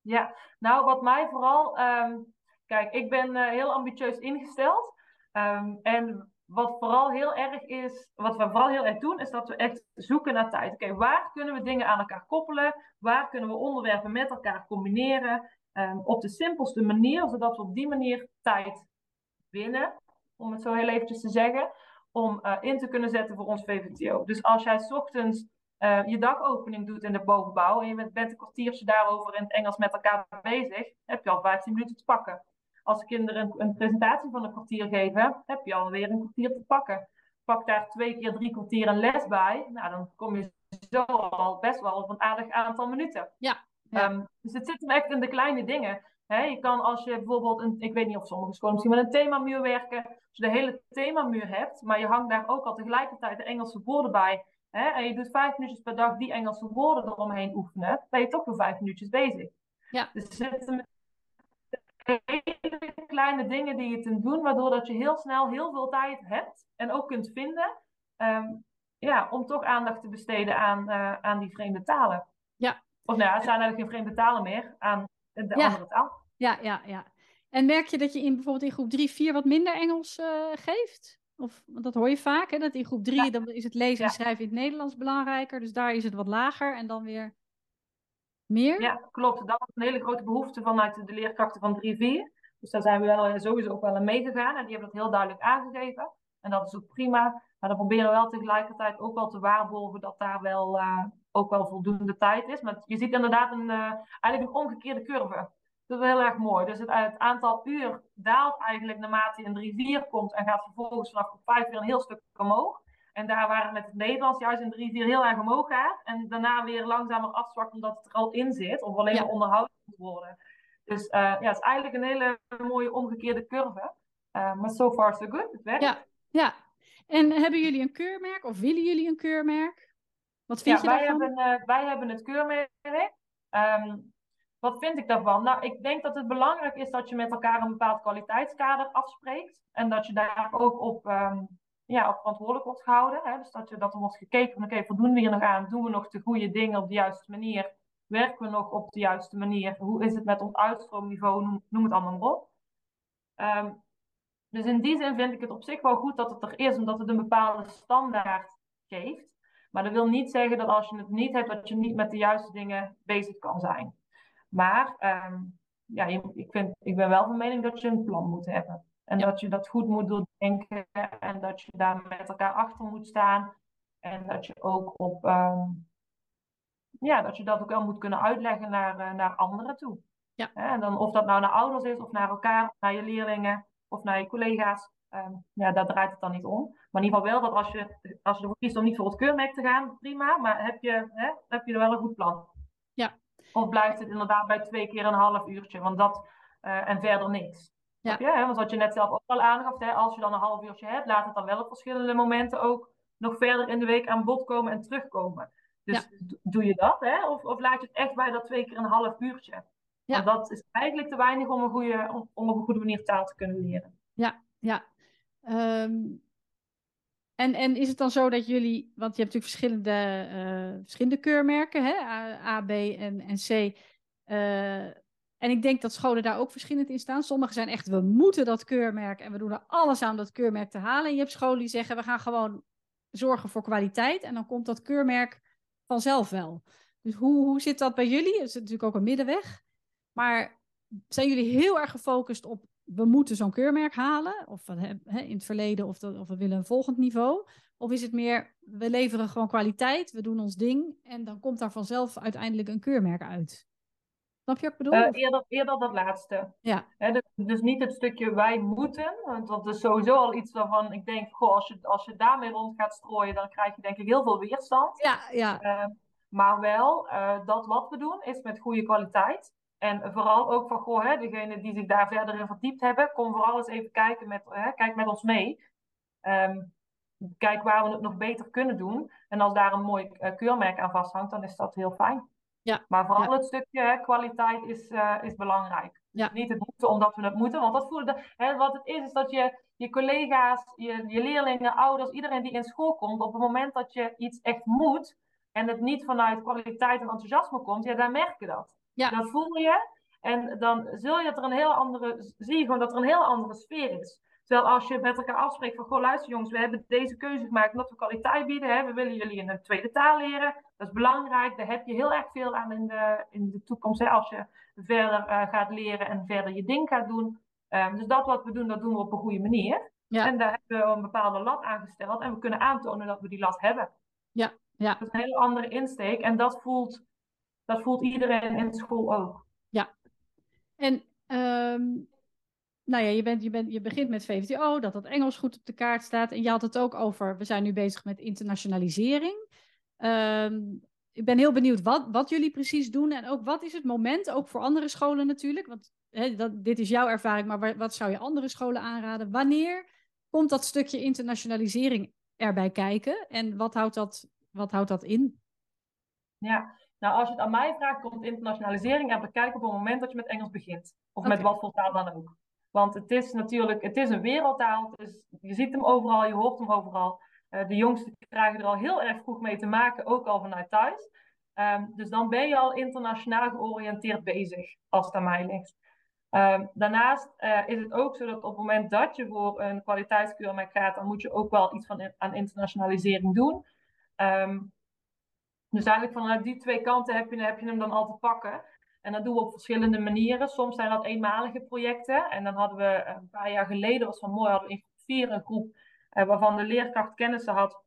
Ja, nou wat mij vooral, ehm, kijk, ik ben heel ambitieus ingesteld. Ehm, en wat vooral heel erg is, wat we vooral heel erg doen, is dat we echt zoeken naar tijd. Oké, waar kunnen we dingen aan elkaar koppelen? Waar kunnen we onderwerpen met elkaar combineren? Ehm, op de simpelste manier, zodat we op die manier tijd winnen, om het zo heel eventjes te zeggen, om eh, in te kunnen zetten voor ons VVTO. Dus als jij ochtends eh, je dagopening doet in de bovenbouw en je bent, bent een kwartiertje daarover in het Engels met elkaar bezig, heb je al 15 minuten te pakken. Als kinderen een, een presentatie van een kwartier geven, heb je alweer een kwartier te pakken. Pak daar twee keer drie kwartier een les bij, nou dan kom je zo al best wel op een aardig aantal minuten. Ja, ja. Ehm, dus het zit hem echt in de kleine dingen. Je kan als je bijvoorbeeld, een, ik weet niet of sommige scholen misschien met een themamuur werken, als je de hele themamuur hebt, maar je hangt daar ook al tegelijkertijd de Engelse woorden bij, en je doet vijf minuutjes per dag die Engelse woorden eromheen oefenen, ben je toch weer vijf minuutjes bezig. Ja. Dus er zitten hele kleine dingen die je kunt doen, waardoor dat je heel snel heel veel tijd hebt en ook kunt vinden, ehm, ja, om toch aandacht te besteden aan, eh, aan die vreemde talen. Ja. Of nou ja, het zijn eigenlijk geen vreemde talen meer, aan de Ja. andere taal. Ja, ja, ja. En merk je dat je in bijvoorbeeld in groep 3, 4 wat minder Engels eh, geeft? Of, want dat hoor je vaak, hè? dat in groep 3 Ja. dan is het lezen en schrijven in het Nederlands belangrijker. Dus daar is het wat lager en dan weer meer. Ja, klopt. Dat was een hele grote behoefte vanuit de leerkrachten van 3-4. Dus daar zijn we wel, eh, sowieso ook wel in meegegaan. En die hebben dat heel duidelijk aangegeven. En dat is ook prima. Maar dan proberen we wel tegelijkertijd ook wel te waarborgen dat daar wel, eh, ook wel voldoende tijd is. Maar je ziet inderdaad een, eh, eigenlijk een omgekeerde curve. Dat is heel erg mooi. Dus het, aantal uur daalt eigenlijk naarmate je in 3-4 komt. En gaat vervolgens vanaf groep 5 weer een heel stuk omhoog. En daar waar het met het Nederlands juist in 3-4 heel erg omhoog gaat. En daarna weer langzamer afzwakt omdat het er al in zit. Of alleen Ja. maar onderhouden moet worden. Dus eh, ja, het is eigenlijk een hele mooie omgekeerde curve. Eh, maar so far so good. Het werkt. Ja. Ja. En hebben jullie een keurmerk of willen jullie een keurmerk? Wat vind Ja, je wij daarvan? hebben, eh, wij hebben het keurmerk. Ehm, wat vind ik daarvan? Nou, ik denk dat het belangrijk is dat je met elkaar een bepaald kwaliteitskader afspreekt. En dat je daar ook op, ehm, ja, op verantwoordelijk wordt gehouden. Hè? Dus dat, je, dat er wordt gekeken van, oké, voldoen we hier nog aan? Doen we nog de goede dingen op de juiste manier? Werken we nog op de juiste manier? Hoe is het met ons uitstroomniveau? Noem, het allemaal maar op. Ehm, dus in die zin vind ik het op zich wel goed dat het er is, omdat het een bepaalde standaard geeft. Maar dat wil niet zeggen dat als je het niet hebt, dat je niet met de juiste dingen bezig kan zijn. Maar um, ja, ik, vind, ik ben wel van mening dat je een plan moet hebben. En dat je dat goed moet doordenken en dat je daar met elkaar achter moet staan. En dat je ook op, um, ja, dat je dat ook wel moet kunnen uitleggen naar, uh, naar anderen toe. Ja. En dan of dat nou naar ouders is, of naar elkaar, of naar je leerlingen, of naar je collega's. Um, ja, daar draait het dan niet om. Maar in ieder geval wel dat als je, als je ervoor kiest om niet voor het keurmerk te gaan, prima. Maar heb je, hè, heb je er wel een goed plan? Ja. Of blijft het inderdaad bij twee keer een half uurtje? Want dat, uh, en verder niks. Ja. Je, hè? Want wat je net zelf ook al aangaf, hè, als je dan een half uurtje hebt, laat het dan wel op verschillende momenten ook nog verder in de week aan bod komen en terugkomen. Dus ja. doe je dat, hè? Of, of laat je het echt bij dat twee keer een half uurtje? Ja. Want dat is eigenlijk te weinig om, een goede, om, om op een goede manier taal te kunnen leren. Ja, ja. Um, en, en is het dan zo dat jullie, want je hebt natuurlijk verschillende, uh, verschillende keurmerken, hè? A, A, B en, en C. Uh, en ik denk dat scholen daar ook verschillend in staan. Sommige zijn echt, we moeten dat keurmerk en we doen er alles aan om dat keurmerk te halen. En je hebt scholen die zeggen, we gaan gewoon zorgen voor kwaliteit en dan komt dat keurmerk vanzelf wel. Dus hoe, hoe zit dat bij jullie? Het is natuurlijk ook een middenweg. Maar zijn jullie heel erg gefocust op we moeten zo'n keurmerk halen, of in het verleden, of, of we willen een volgend niveau? Of is het meer, we leveren gewoon kwaliteit, we doen ons ding en dan komt daar vanzelf uiteindelijk een keurmerk uit? Snap je wat ik bedoel? Uh, eerder, eerder dat laatste. Ja. dus, dus, niet het stukje wij moeten, want dat is sowieso al iets waarvan ik denk, goh, als je, als je daarmee rond gaat strooien, dan krijg je denk ik heel veel weerstand. Ja, ja. Uh, maar wel, uh, dat wat we doen is met goede kwaliteit. En vooral ook van, goh, hè, degene die zich daar verder in verdiept hebben, kom vooral eens even kijken met, hè, kijk met ons mee. Um, kijk waar we het nog beter kunnen doen. En als daar een mooi keurmerk aan vasthangt, dan is dat heel fijn. Ja. Maar vooral het stukje hè, kwaliteit is, uh, is belangrijk. Ja. Niet het moeten omdat we het moeten. Want dat voelen hè, wat het is, is dat je je collega's, je, je leerlingen, ouders, iedereen die in school komt, op het moment dat je iets echt moet en het niet vanuit kwaliteit en enthousiasme komt, ja, dan merk je dat. Ja. Dat voel je. En dan zul je dat er een heel andere, zie je gewoon dat er een heel andere sfeer is. Terwijl als je met elkaar afspreekt van, goh luister jongens, we hebben deze keuze gemaakt omdat we kwaliteit bieden. Hè? We willen jullie in een tweede taal leren. Dat is belangrijk. Daar heb je heel erg veel aan in de, in de toekomst. Hè? Als je verder uh, gaat leren en verder je ding gaat doen. Um, dus dat wat we doen, dat doen we op een goede manier. Ja. En daar hebben we een bepaalde lat aangesteld. En we kunnen aantonen dat we die lat hebben. Ja, ja. Dat is een hele andere insteek. En dat voelt dat voelt iedereen in school ook. Ja. En um, nou ja, je, bent, je, bent, je begint met VVTO, dat dat Engels goed op de kaart staat. En je had het ook over, we zijn nu bezig met internationalisering. Um, ik ben heel benieuwd wat, wat jullie precies doen. En ook wat is het moment, ook voor andere scholen natuurlijk. Want dat, dit is jouw ervaring, maar wat zou je andere scholen aanraden? Wanneer komt dat stukje internationalisering erbij kijken? En wat houdt dat, wat houdt dat in? Ja, nou, als je het aan mij vraagt, komt internationalisering en bekijken op het moment dat je met Engels begint. Of met wat voor taal dan ook. Want het is natuurlijk, het is een wereldtaal. Dus je ziet hem overal, je hoort hem overal. Uh, de jongsten krijgen er al heel erg vroeg mee te maken, ook al vanuit thuis. Um, dus dan ben je al internationaal georiënteerd bezig, als het aan mij ligt. Um, daarnaast uh, is het ook zo dat op het moment dat je voor een kwaliteitskeurmerk gaat, dan moet je ook wel iets van, aan internationalisering doen. Um, dus eigenlijk vanuit die twee kanten heb je, heb je hem dan al te pakken. En dat doen we op verschillende manieren. Soms zijn dat eenmalige projecten. En dan hadden we eh, een paar jaar geleden, was van mooi, hadden we in vier een groep eh, waarvan de leerkracht kennissen had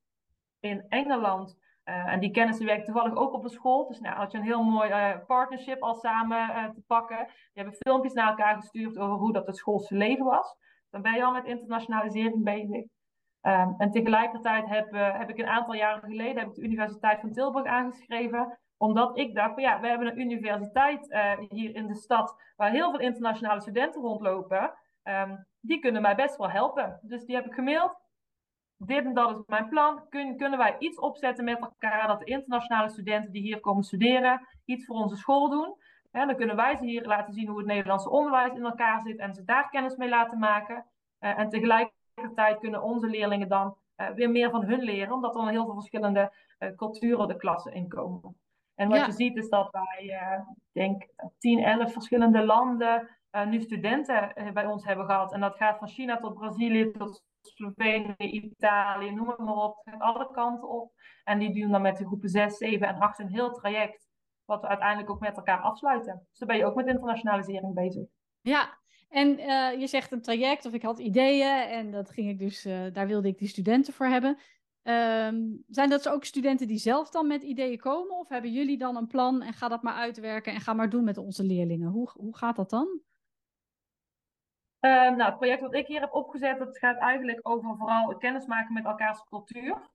in Engeland. Uh, en die kennissen werken toevallig ook op de school. Dus nou had je een heel mooi partnership al samen te pakken. Die hebben filmpjes naar elkaar gestuurd over hoe dat het schoolse leven was. Dan ben je al met internationalisering bezig. Um, en tegelijkertijd heb, heb, ik een aantal jaren geleden heb ik de Universiteit van Tilburg aangeschreven. Omdat ik dacht, van, ja, we hebben een universiteit uh, hier in de stad waar heel veel internationale studenten rondlopen. Um, die kunnen mij best wel helpen. Dus die heb ik gemaild. Dit en dat is mijn plan. Kun, kunnen wij iets opzetten met elkaar dat de internationale studenten die hier komen studeren iets voor onze school doen? dan kunnen wij ze hier laten zien hoe het Nederlandse onderwijs in elkaar zit en ze daar kennis mee laten maken. en tegelijkertijd kunnen onze leerlingen dan weer meer van hun leren, omdat er heel veel verschillende culturen de klassen inkomen. En wat je ziet is dat wij, ik denk, 10, 11 verschillende landen nu studenten bij ons hebben gehad. En dat gaat van China tot Brazilië tot Slovenië, Italië, noem het maar op. Het alle kanten op. En die doen dan met de groepen 6, 7 en 8 een heel traject. Wat we uiteindelijk ook met elkaar afsluiten. Dus dan ben je ook met internationalisering bezig. Ja, en uh, je zegt een traject of ik had ideeën en dat ging ik dus, uh, daar wilde ik die studenten voor hebben. Um, zijn dat ook studenten die zelf dan met ideeën komen? Of hebben jullie dan een plan en ga dat maar uitwerken en ga maar doen met onze leerlingen? Hoe, hoe gaat dat dan? Uh, nou, het project wat ik hier heb opgezet, dat gaat eigenlijk over vooral kennismaken met elkaars cultuur.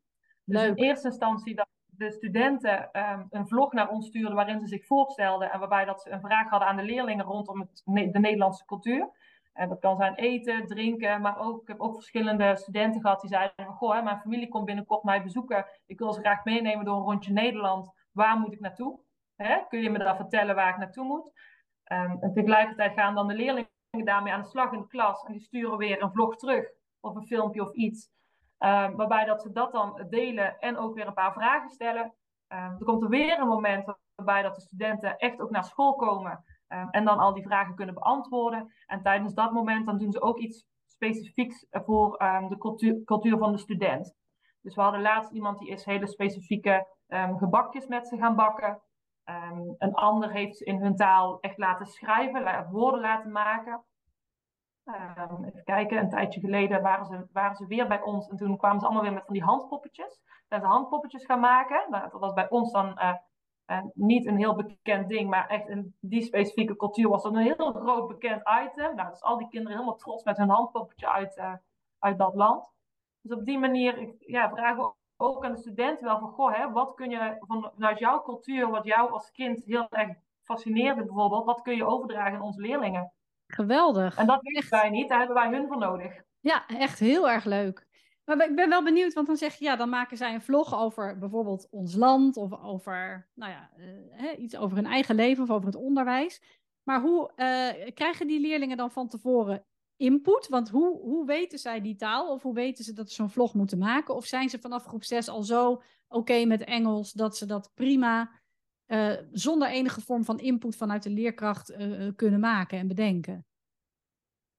Dus in eerste instantie dat de studenten um, een vlog naar ons stuurden waarin ze zich voorstelden en waarbij dat ze een vraag hadden aan de leerlingen rondom het, de Nederlandse cultuur. En dat kan zijn eten, drinken, maar ook, ik heb ook verschillende studenten gehad die zeiden goh, mijn familie komt binnenkort mij bezoeken. Ik wil ze graag meenemen door een rondje Nederland. Waar moet ik naartoe? Hè? Kun je me dan vertellen waar ik naartoe moet? Um, en tegelijkertijd gaan dan de leerlingen daarmee aan de slag in de klas en die sturen weer een vlog terug of een filmpje of iets. Um, waarbij dat ze dat dan delen en ook weer een paar vragen stellen. Um, er komt er weer een moment waarbij dat de studenten echt ook naar school komen um, en dan al die vragen kunnen beantwoorden. En tijdens dat moment dan doen ze ook iets specifieks voor de cultuur, cultuur, van de student. Dus we hadden laatst iemand die is hele specifieke gebakjes met ze gaan bakken. Een ander heeft in hun taal echt laten schrijven, woorden laten maken. Even kijken, een tijdje geleden waren ze, waren ze weer bij ons en toen kwamen ze allemaal weer met van die handpoppetjes. Zijn ze handpoppetjes gaan maken. Nou, dat was bij ons dan uh, uh, niet een heel bekend ding, maar echt in die specifieke cultuur was dat een heel groot bekend item. Nou, dus al die kinderen helemaal trots met hun handpoppetje uit, uh, uit dat land. Dus op die manier ja, vragen we ook aan de studenten wel van, goh, hè, wat kun je vanuit jouw cultuur, wat jou als kind heel erg fascineerde bijvoorbeeld, wat kun je overdragen aan onze leerlingen? Geweldig. En dat weten wij niet, daar hebben wij hun voor nodig. Ja, echt heel erg leuk. Maar ik ben wel benieuwd, want dan zeg je, ja, dan maken zij een vlog over bijvoorbeeld ons land of over, nou ja, uh, iets over hun eigen leven of over het onderwijs. Maar hoe uh, krijgen die leerlingen dan van tevoren input? Want hoe, hoe weten zij die taal? Of hoe weten ze dat ze zo'n vlog moeten maken? Of zijn ze vanaf groep 6 al zo oké met Engels dat ze dat prima uh, zonder enige vorm van input vanuit de leerkracht kunnen maken en bedenken?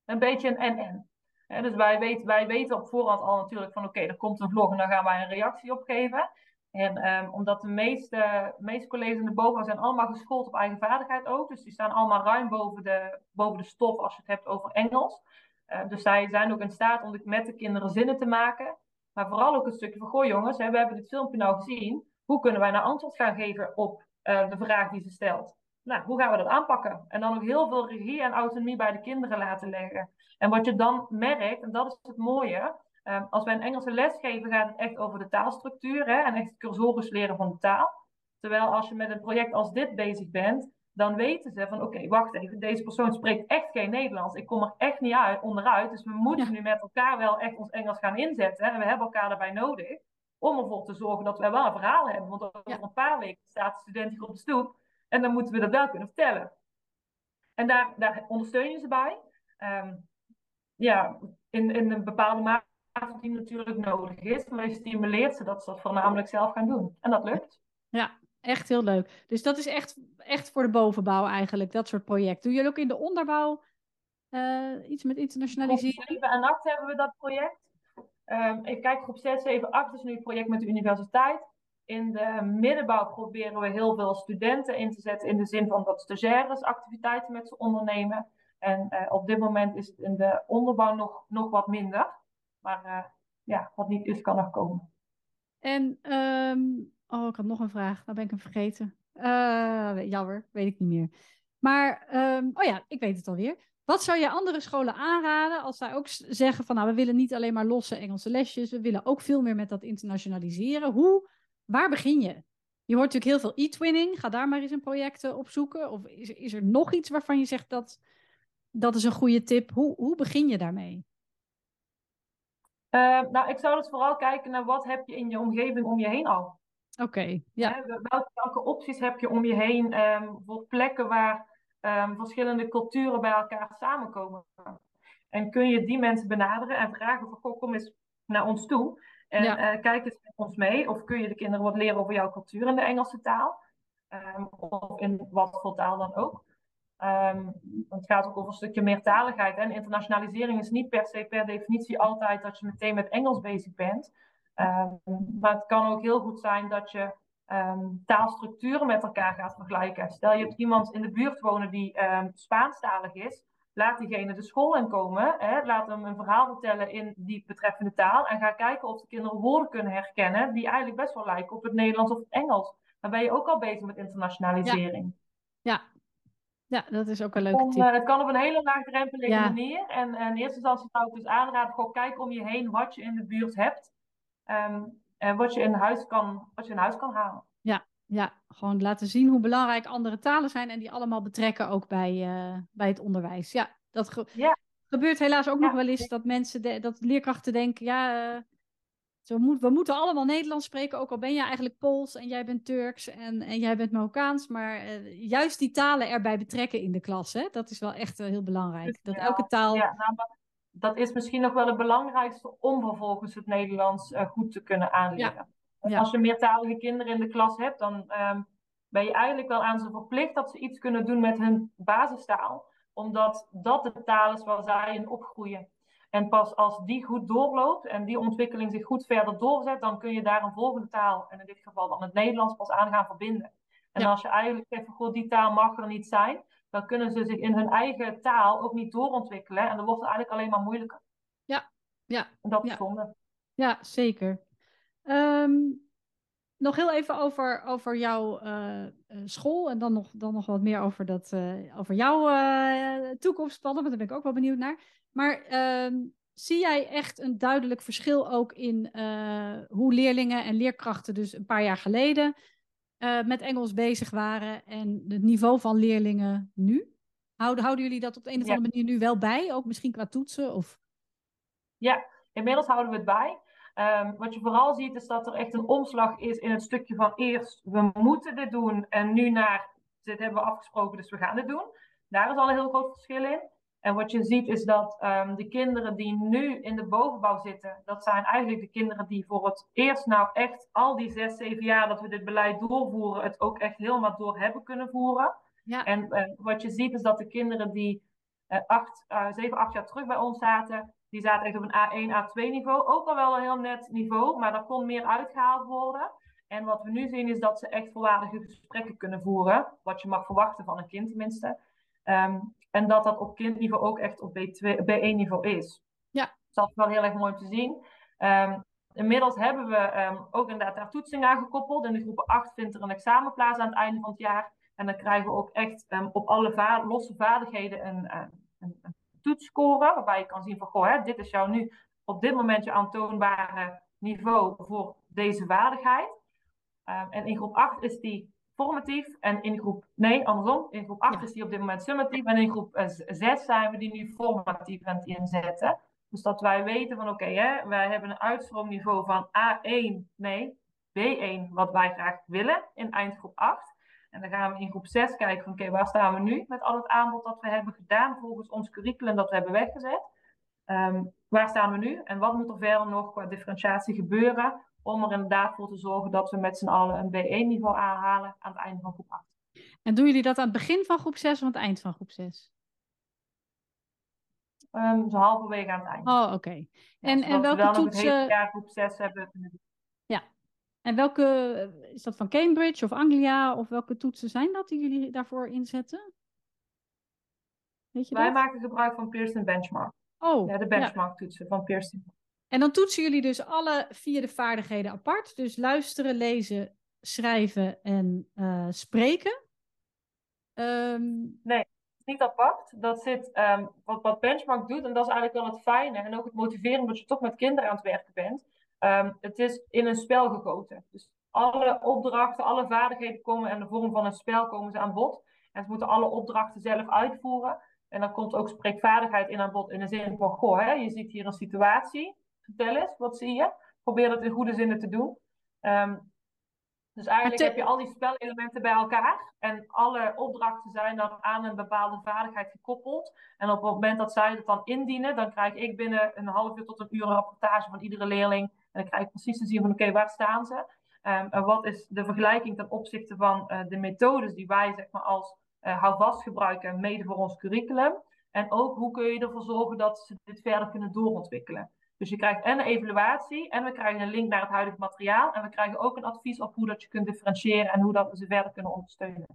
Een beetje een en-en. Dus wij weten, wij weten op voorhand al natuurlijk van oké, er komt een vlog en dan gaan wij een reactie op geven. En um, omdat de meeste, meeste colleges in de zijn allemaal geschoold op eigen vaardigheid ook. Dus die staan allemaal ruim boven de, boven de stof als je het hebt over Engels. Uh, dus zij zijn ook in staat om met de kinderen zinnen te maken. Maar vooral ook een stukje van, goh jongens, hè, we hebben dit filmpje nou gezien. Hoe kunnen wij nou antwoord gaan geven op uh, de vraag die ze stelt? Nou, hoe gaan we dat aanpakken? En dan ook heel veel regie en autonomie bij de kinderen laten leggen. En wat je dan merkt, en dat is het mooie, Um, als wij een Engelse les geven, gaat het echt over de taalstructuur hè, en echt het cursorisch leren van de taal. Terwijl als je met een project als dit bezig bent, dan weten ze van oké, okay, wacht even, deze persoon spreekt echt geen Nederlands. Ik kom er echt niet uit, onderuit. Dus we moeten nu met elkaar wel echt ons Engels gaan inzetten. En we hebben elkaar daarbij nodig om ervoor te zorgen dat we wel een verhaal hebben. Want over ja. een paar weken staat de student hier op de stoep en dan moeten we dat wel kunnen vertellen. En daar, daar ondersteun je ze bij. Um, ja, in, in een bepaalde mate die natuurlijk nodig is. Maar je stimuleert ze dat ze dat voornamelijk zelf gaan doen. En dat lukt. Ja, echt heel leuk. Dus dat is echt, echt voor de bovenbouw eigenlijk, dat soort projecten. Doe jullie ook in de onderbouw uh, iets met internationaliseren? Groep 7 en 8 hebben we dat project. Um, even kijken, groep 6, 7, 8 is nu het project met de universiteit. In de middenbouw proberen we heel veel studenten in te zetten in de zin van dat stagiaires activiteiten met ze ondernemen. En uh, op dit moment is het in de onderbouw nog, nog wat minder. Maar uh, ja, wat niet is, kan nog komen. En, um, oh, ik had nog een vraag. Nou ben ik hem vergeten. Uh, jammer, weet ik niet meer. Maar, um, oh ja, ik weet het alweer. Wat zou je andere scholen aanraden als zij ook zeggen van, nou, we willen niet alleen maar losse Engelse lesjes, we willen ook veel meer met dat internationaliseren. Hoe, waar begin je? Je hoort natuurlijk heel veel e-twinning. Ga daar maar eens een project op zoeken. Of is, is er nog iets waarvan je zegt dat dat is een goede tip? Hoe, hoe begin je daarmee? Uh, nou, ik zou dus vooral kijken naar wat heb je in je omgeving om je heen al. Oké, ja. Welke, welke opties heb je om je heen ehm, voor plekken waar ehm, verschillende culturen bij elkaar samenkomen? En kun je die mensen benaderen en vragen van, kom eens naar ons toe en Ja. eh, kijk eens met ons mee. Of kun je de kinderen wat leren over jouw cultuur in de Engelse taal? Ehm, of in wat voor taal dan ook. Ehm, het gaat ook over een stukje meertaligheid. En internationalisering is niet per se per definitie altijd dat je meteen met Engels bezig bent. Ehm, maar het kan ook heel goed zijn dat je taalstructuren met elkaar gaat vergelijken. Stel je hebt iemand in de buurt wonen die Spaanstalig is. Laat diegene de school inkomen. Hè? Laat hem een verhaal vertellen in die betreffende taal. En ga kijken of de kinderen woorden kunnen herkennen die eigenlijk best wel lijken op het Nederlands of het Engels. Dan ben je ook al bezig met internationalisering. Ja. ja, dat is ook een leuke tip. eh, het kan op een hele laagdrempelige Ja. manier. En, en in eerste instantie zou ik dus aanraden, gewoon kijk om je heen wat je in de buurt hebt. Ehm, en wat je in huis kan, wat je in huis kan halen. Ja, gewoon laten zien hoe belangrijk andere talen zijn en die allemaal betrekken ook bij, eh, bij het onderwijs. Ja, dat ge- Ja. gebeurt helaas ook Ja. nog wel eens dat mensen, de- dat leerkrachten denken, ja, eh, zo moet, we moeten allemaal Nederlands spreken, ook al ben je eigenlijk Pools en jij bent Turks en, en jij bent Marokkaans, maar eh, juist die talen erbij betrekken in de klas, hè? dat is wel echt heel belangrijk. Dat Ja, elke taal, Ja, nou, dat is misschien nog wel het belangrijkste om vervolgens het Nederlands goed te kunnen aanleren. Ja. Als je meertalige kinderen in de klas hebt, dan ehm, ben je eigenlijk wel aan ze verplicht dat ze iets kunnen doen met hun basistaal. Omdat dat de taal is waar zij in opgroeien. En pas als die goed doorloopt en die ontwikkeling zich goed verder doorzet, dan kun je daar een volgende taal, en in dit geval dan het Nederlands, pas aan gaan verbinden. En Ja. als je eigenlijk zegt, van, goh, die taal mag er niet zijn, dan kunnen ze zich in hun eigen taal ook niet doorontwikkelen. En dan wordt het eigenlijk alleen maar moeilijker. ja, En dat is Ja. zonde. Ja, zeker. Ehm, nog heel even over, over jouw eh, eh, school en dan nog, dan nog wat meer over, dat, eh, over jouw eh, toekomstplannen, want daar ben ik ook wel benieuwd naar. Maar ehm, zie jij echt een duidelijk verschil ook in hoe leerlingen en leerkrachten dus een paar jaar geleden met Engels bezig waren en het niveau van leerlingen nu? Houden, houden jullie dat op de een of Ja. andere manier nu wel bij, ook misschien qua toetsen? Of... Ja, inmiddels houden we het bij. Ehm, wat je vooral ziet is dat er echt een omslag is in het stukje van eerst we moeten dit doen en nu naar dit hebben we afgesproken, dus we gaan dit doen. Daar is al een heel groot verschil in. En wat je ziet is dat ehm, de kinderen die nu in de bovenbouw zitten, dat zijn eigenlijk de kinderen die voor het eerst nou echt al die zes, zeven jaar dat we dit beleid doorvoeren, het ook echt helemaal door hebben kunnen voeren. Ja, En eh, wat je ziet is dat de kinderen die eh, acht, eh, zeven, acht jaar terug bij ons zaten, die zaten echt op een A1, A2 niveau. Ook al wel een heel net niveau, maar daar kon meer uitgehaald worden. En wat we nu zien is dat ze echt volwaardige gesprekken kunnen voeren. Wat je mag verwachten van een kind tenminste. Ehm, en dat dat op kindniveau ook echt op B2, B1 niveau is. Ja. Dus dat is wel heel erg mooi om te zien. Ehm, inmiddels hebben we ehm, ook inderdaad daar toetsing aan gekoppeld. In de groep 8 vindt er een examen plaats aan het einde van het jaar. En dan krijgen we ook echt op alle va losse vaardigheden een, eh, een, een toets scoren. Waarbij je kan zien van, goh, hè, dit is jouw nu op dit moment je aantoonbare niveau voor deze vaardigheid. Um, en in groep 8 is die formatief. En in groep, nee, andersom. In groep 8 Ja. is die op dit moment summatief. En in groep uh, 6 zijn we die nu formatief aan het inzetten. Dus dat wij weten van, oké, okay, wij hebben een uitstroomniveau van A1, nee, B1, wat wij graag willen in eindgroep 8. En dan gaan we in groep 6 kijken van, oké, okay, waar staan we nu met al het aanbod dat we hebben gedaan volgens ons curriculum dat we hebben weggezet. Um, waar staan we nu en wat moet er verder nog qua differentiatie gebeuren om er inderdaad voor te zorgen dat we met z'n allen een B1-niveau aanhalen aan het einde van groep 8. En doen jullie dat aan het begin van groep 6 of aan het eind van groep 6? Um, zo halverwege aan het eind. Oh, oké. Okay. Ja, en, en welke we wel toetsen... nog het hele jaar groep 6 hebben. Ja. En welke... Is dat van Cambridge of Anglia? Of welke toetsen zijn dat die jullie daarvoor inzetten? Weet je Wij dat? maken gebruik van Pearson Benchmark. Oh, ja, de benchmark toetsen van Pearson. En dan toetsen jullie dus alle vier de vaardigheden apart. Dus luisteren, lezen, schrijven en uh, spreken. Um... Nee, niet apart. Dat zit, um, wat, wat Benchmark doet, en dat is eigenlijk wel het fijne en ook het motiverende dat je toch met kinderen aan het werken bent. Um, het is in een spel gegoten. Dus alle opdrachten, alle vaardigheden komen in de vorm van een spel komen ze aan bod. En ze moeten alle opdrachten zelf uitvoeren. En dan komt ook spreekvaardigheid in aan bod in de zin van, goh, hè, je ziet hier een situatie. Vertel eens, wat zie je? Probeer dat in goede zinnen te doen. Um, Dus eigenlijk heb je al die spelelementen bij elkaar. En alle opdrachten zijn dan aan een bepaalde vaardigheid gekoppeld. En op het moment dat zij het dan indienen, dan krijg ik binnen een half uur tot een uur een rapportage van iedere leerling. En dan krijg ik precies te zien van oké, waar staan ze? Um, en wat is de vergelijking ten opzichte van uh, de methodes die wij zeg maar als uh, houvast gebruiken, mede voor ons curriculum. En ook hoe kun je ervoor zorgen dat ze dit verder kunnen doorontwikkelen. Dus je krijgt en een evaluatie en we krijgen een link naar het huidige materiaal. En we krijgen ook een advies op hoe dat je kunt differentiëren en hoe dat we ze verder kunnen ondersteunen.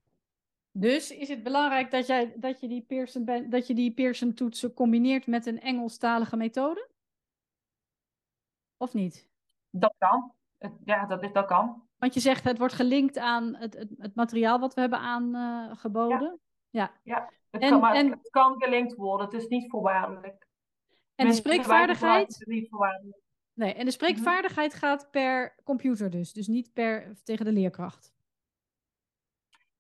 Dus is het belangrijk dat, jij, dat je die Pearson, dat je die Pearson toetsen combineert met een Engelstalige methode? Of niet? Dat kan. Ja, dat, is, dat kan. Want je zegt het wordt gelinkt aan het, het, het materiaal wat we hebben aangeboden. Ja, ja. ja. Het, kan, maar en... het kan gelinkt worden. Het is niet voorwaardelijk. En de spreekvaardigheid? Nee, en de spreekvaardigheid gaat per computer dus. Dus niet per, tegen de leerkracht.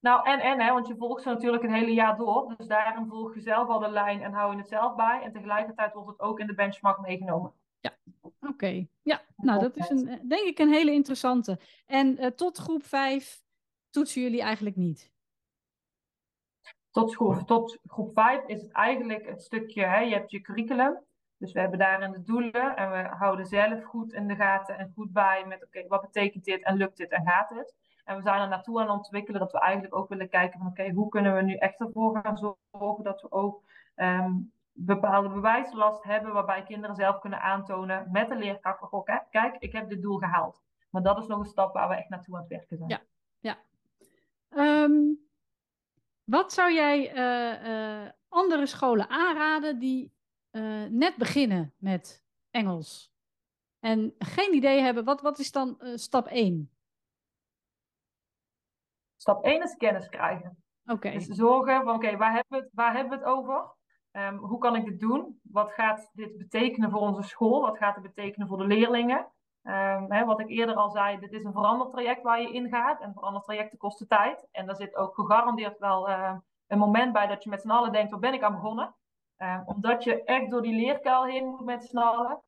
Nou, en en, hè, want je volgt ze natuurlijk een hele jaar door. Dus daarom volg je zelf al de lijn en hou je het zelf bij. En tegelijkertijd wordt het ook in de benchmark meegenomen. Ja, oké. Ja, nou dat is een, denk ik een hele interessante. En uh, tot groep 5 toetsen jullie eigenlijk niet? Tot groep, tot groep 5 is het eigenlijk het stukje, hè, je hebt je curriculum. Dus we hebben daarin de doelen en we houden zelf goed in de gaten en goed bij met, oké, wat betekent dit en lukt dit en gaat het? En we zijn er naartoe aan het ontwikkelen dat we eigenlijk ook willen kijken van, oké, hoe kunnen we nu echt ervoor gaan zorgen dat we ook um, bepaalde bewijslast hebben waarbij kinderen zelf kunnen aantonen met de leerkracht goh, kijk, ik heb dit doel gehaald. Maar dat is nog een stap waar we echt naartoe aan het werken zijn. Ja, ja. Um, wat zou jij uh, uh, andere scholen aanraden die uh, net beginnen met Engels en geen idee hebben, wat, wat is dan stap 1? Stap 1 is kennis krijgen. Oké. Okay. Dus zorgen van, oké, okay, waar, hebben we het, waar hebben we het over? Um, hoe kan ik dit doen? Wat gaat dit betekenen voor onze school? Wat gaat het betekenen voor de leerlingen? Um, hè, wat ik eerder al zei, dit is een verandertraject waar je ingaat. En verandertrajecten kosten tijd. En daar zit ook gegarandeerd wel uh, een moment bij dat je met z'n allen denkt, waar ben ik aan begonnen? Um, omdat je echt door die leerkuil heen moet met z'n allen.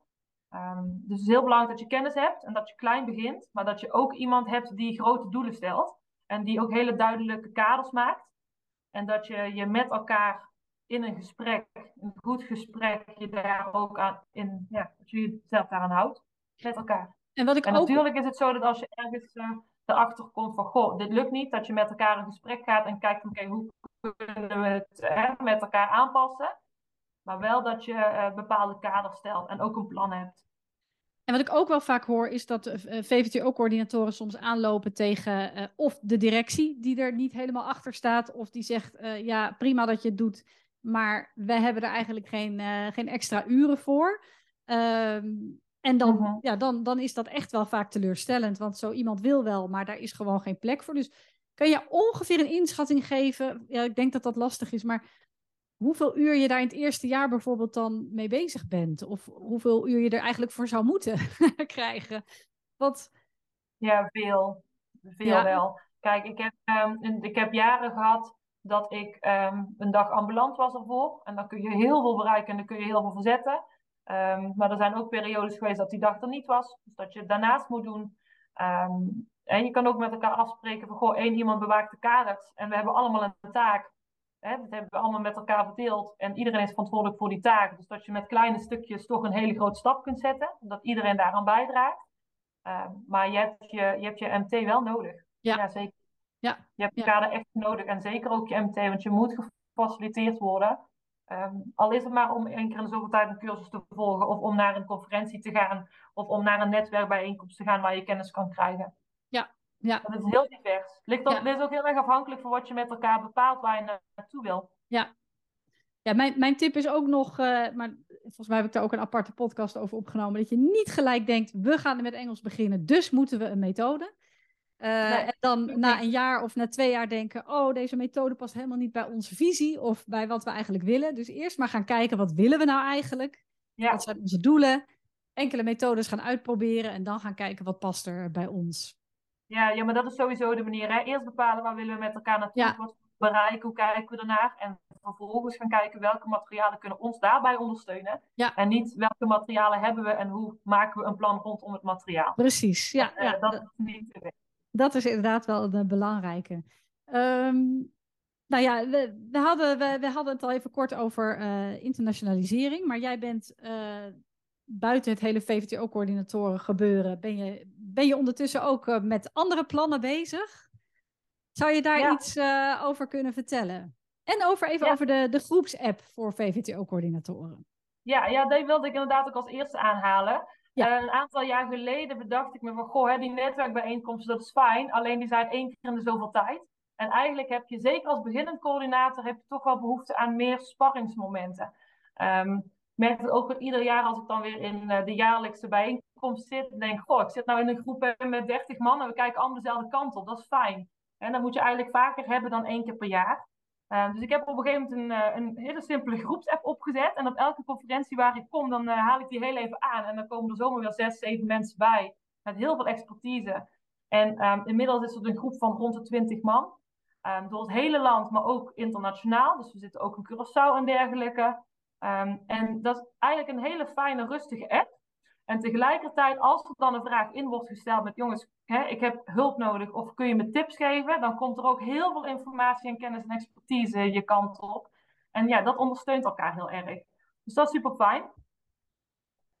Dus het is heel belangrijk dat je kennis hebt en dat je klein begint, maar dat je ook iemand hebt die grote doelen stelt en die ook hele duidelijke kaders maakt. En dat je je met elkaar in een gesprek, een goed gesprek, je daar ook aan, in, ja, dat je jezelf daaraan houdt, met elkaar. En, wat ik en ook... natuurlijk is het zo dat als je ergens uh, erachter komt van, goh, dit lukt niet, dat je met elkaar in gesprek gaat en kijkt, oké, okay, hoe kunnen we het hè, met elkaar aanpassen? Maar wel dat je uh, bepaalde kaders stelt en ook een plan hebt. En wat ik ook wel vaak hoor, is dat eh, VVTO-coördinatoren soms aanlopen tegen uh, of de directie die er niet helemaal achter staat, of die zegt, ja, prima dat je het doet, maar wij hebben er eigenlijk geen, geen extra uren voor. Um, en dan, uh-huh. ja, dan, dan is dat echt wel vaak teleurstellend, want zo iemand wil wel, maar daar is gewoon geen plek voor. Dus kan je ongeveer een inschatting geven? Ja, ik denk dat dat lastig is, maar hoeveel uur je daar in het eerste jaar bijvoorbeeld dan mee bezig bent. Of hoeveel uur je er eigenlijk voor zou moeten krijgen. Wat... Ja, veel. Veel wel. Kijk, ik heb, um, ik heb jaren gehad dat ik um, een dag ambulant was ervoor. En dan kun je heel veel bereiken en dan kun je heel veel verzetten. Um, maar er zijn ook periodes geweest dat die dag er niet was. Dus dat je het daarnaast moet doen. en je kan ook met elkaar afspreken van, goh, één iemand bewaakt de kaders. En we hebben allemaal een taak. Hè, dat hebben we allemaal met elkaar verdeeld. En iedereen is verantwoordelijk voor die taak. Dus dat je met kleine stukjes toch een hele grote stap kunt zetten. Dat iedereen daaraan bijdraagt. Uh, maar je hebt je, je hebt je MT wel nodig. Ja, ja zeker. Ja. Je hebt elkaar er echt nodig. En zeker ook je MT, want je moet gefaciliteerd worden. Um, al is het maar om één keer in zoveel tijd een cursus te volgen. Of om naar een conferentie te gaan. Of om naar een netwerkbijeenkomst te gaan waar je kennis kan krijgen. Ja, ja. Dat is heel divers. Ligt ook, ja. Dit is ook heel erg afhankelijk van wat je met elkaar bepaalt waar je naartoe wil. Ja, ja mijn, mijn tip is ook nog, uh, maar volgens mij heb ik daar ook een aparte podcast over opgenomen, dat je niet gelijk denkt, we gaan met Engels beginnen, dus moeten we een methode. Uh, nee, en dan na een jaar of na twee jaar denken, oh, deze methode past helemaal niet bij onze visie of bij wat we eigenlijk willen. Dus eerst maar gaan kijken, wat willen we nou eigenlijk? Ja. Wat zijn onze doelen? Enkele methodes gaan uitproberen en dan gaan kijken, wat past er bij ons? Ja, ja, maar dat is sowieso de manier. Hè? Eerst bepalen waar willen we met elkaar naartoe, ja. wat bereiken, hoe kijken we ernaar. En vervolgens gaan kijken welke materialen kunnen ons daarbij ondersteunen. Ja. En niet welke materialen hebben we en hoe maken we een plan rondom het materiaal. Precies, ja. Uh, ja. Dat is niet Dat is inderdaad wel een belangrijke. Ehm, nou ja, we, we, hadden, we, we, hadden het al even kort over uh, internationalisering, maar jij bent uh, buiten het hele VVTO-coördinatoren gebeuren, ben je, ben je ondertussen ook uh, met andere plannen bezig? Zou je daar ja. iets over kunnen vertellen? En over, even ja. over de, de groepsapp voor VVTO-coördinatoren. Ja, ja, die wilde ik inderdaad ook als eerste aanhalen. Een aantal jaar geleden bedacht ik me van, goh, hè, die netwerkbijeenkomsten, dat is fijn. Alleen die zijn één keer in de zoveel tijd. En eigenlijk heb je, zeker als beginnend coördinator, heb je toch wel behoefte aan meer sparringsmomenten. Um, ik merk het ook ieder jaar als ik dan weer in uh, de jaarlijkse bijeenkomst zit. En denk, goh, ik zit nou in een groep met 30 man en we kijken allemaal dezelfde kant op. Dat is fijn. En dat moet je eigenlijk vaker hebben dan één keer per jaar. Uh, dus ik heb op een gegeven moment een, uh, een hele simpele groepsapp opgezet. En op elke conferentie waar ik kom, dan haal ik die heel even aan. En dan komen er zomaar weer zes, zeven mensen bij. Met heel veel expertise. En um, inmiddels is het een groep van rond de 20 man. Um, door het hele land, maar ook internationaal. Dus we zitten ook in Curaçao en dergelijke. En dat is eigenlijk een hele fijne, rustige app. En tegelijkertijd, als er dan een vraag in wordt gesteld met jongens, hè, ik heb hulp nodig of kun je me tips geven, dan komt er ook heel veel informatie en kennis en expertise je kant op. En ja, dat ondersteunt elkaar heel erg. Dus dat is super fijn.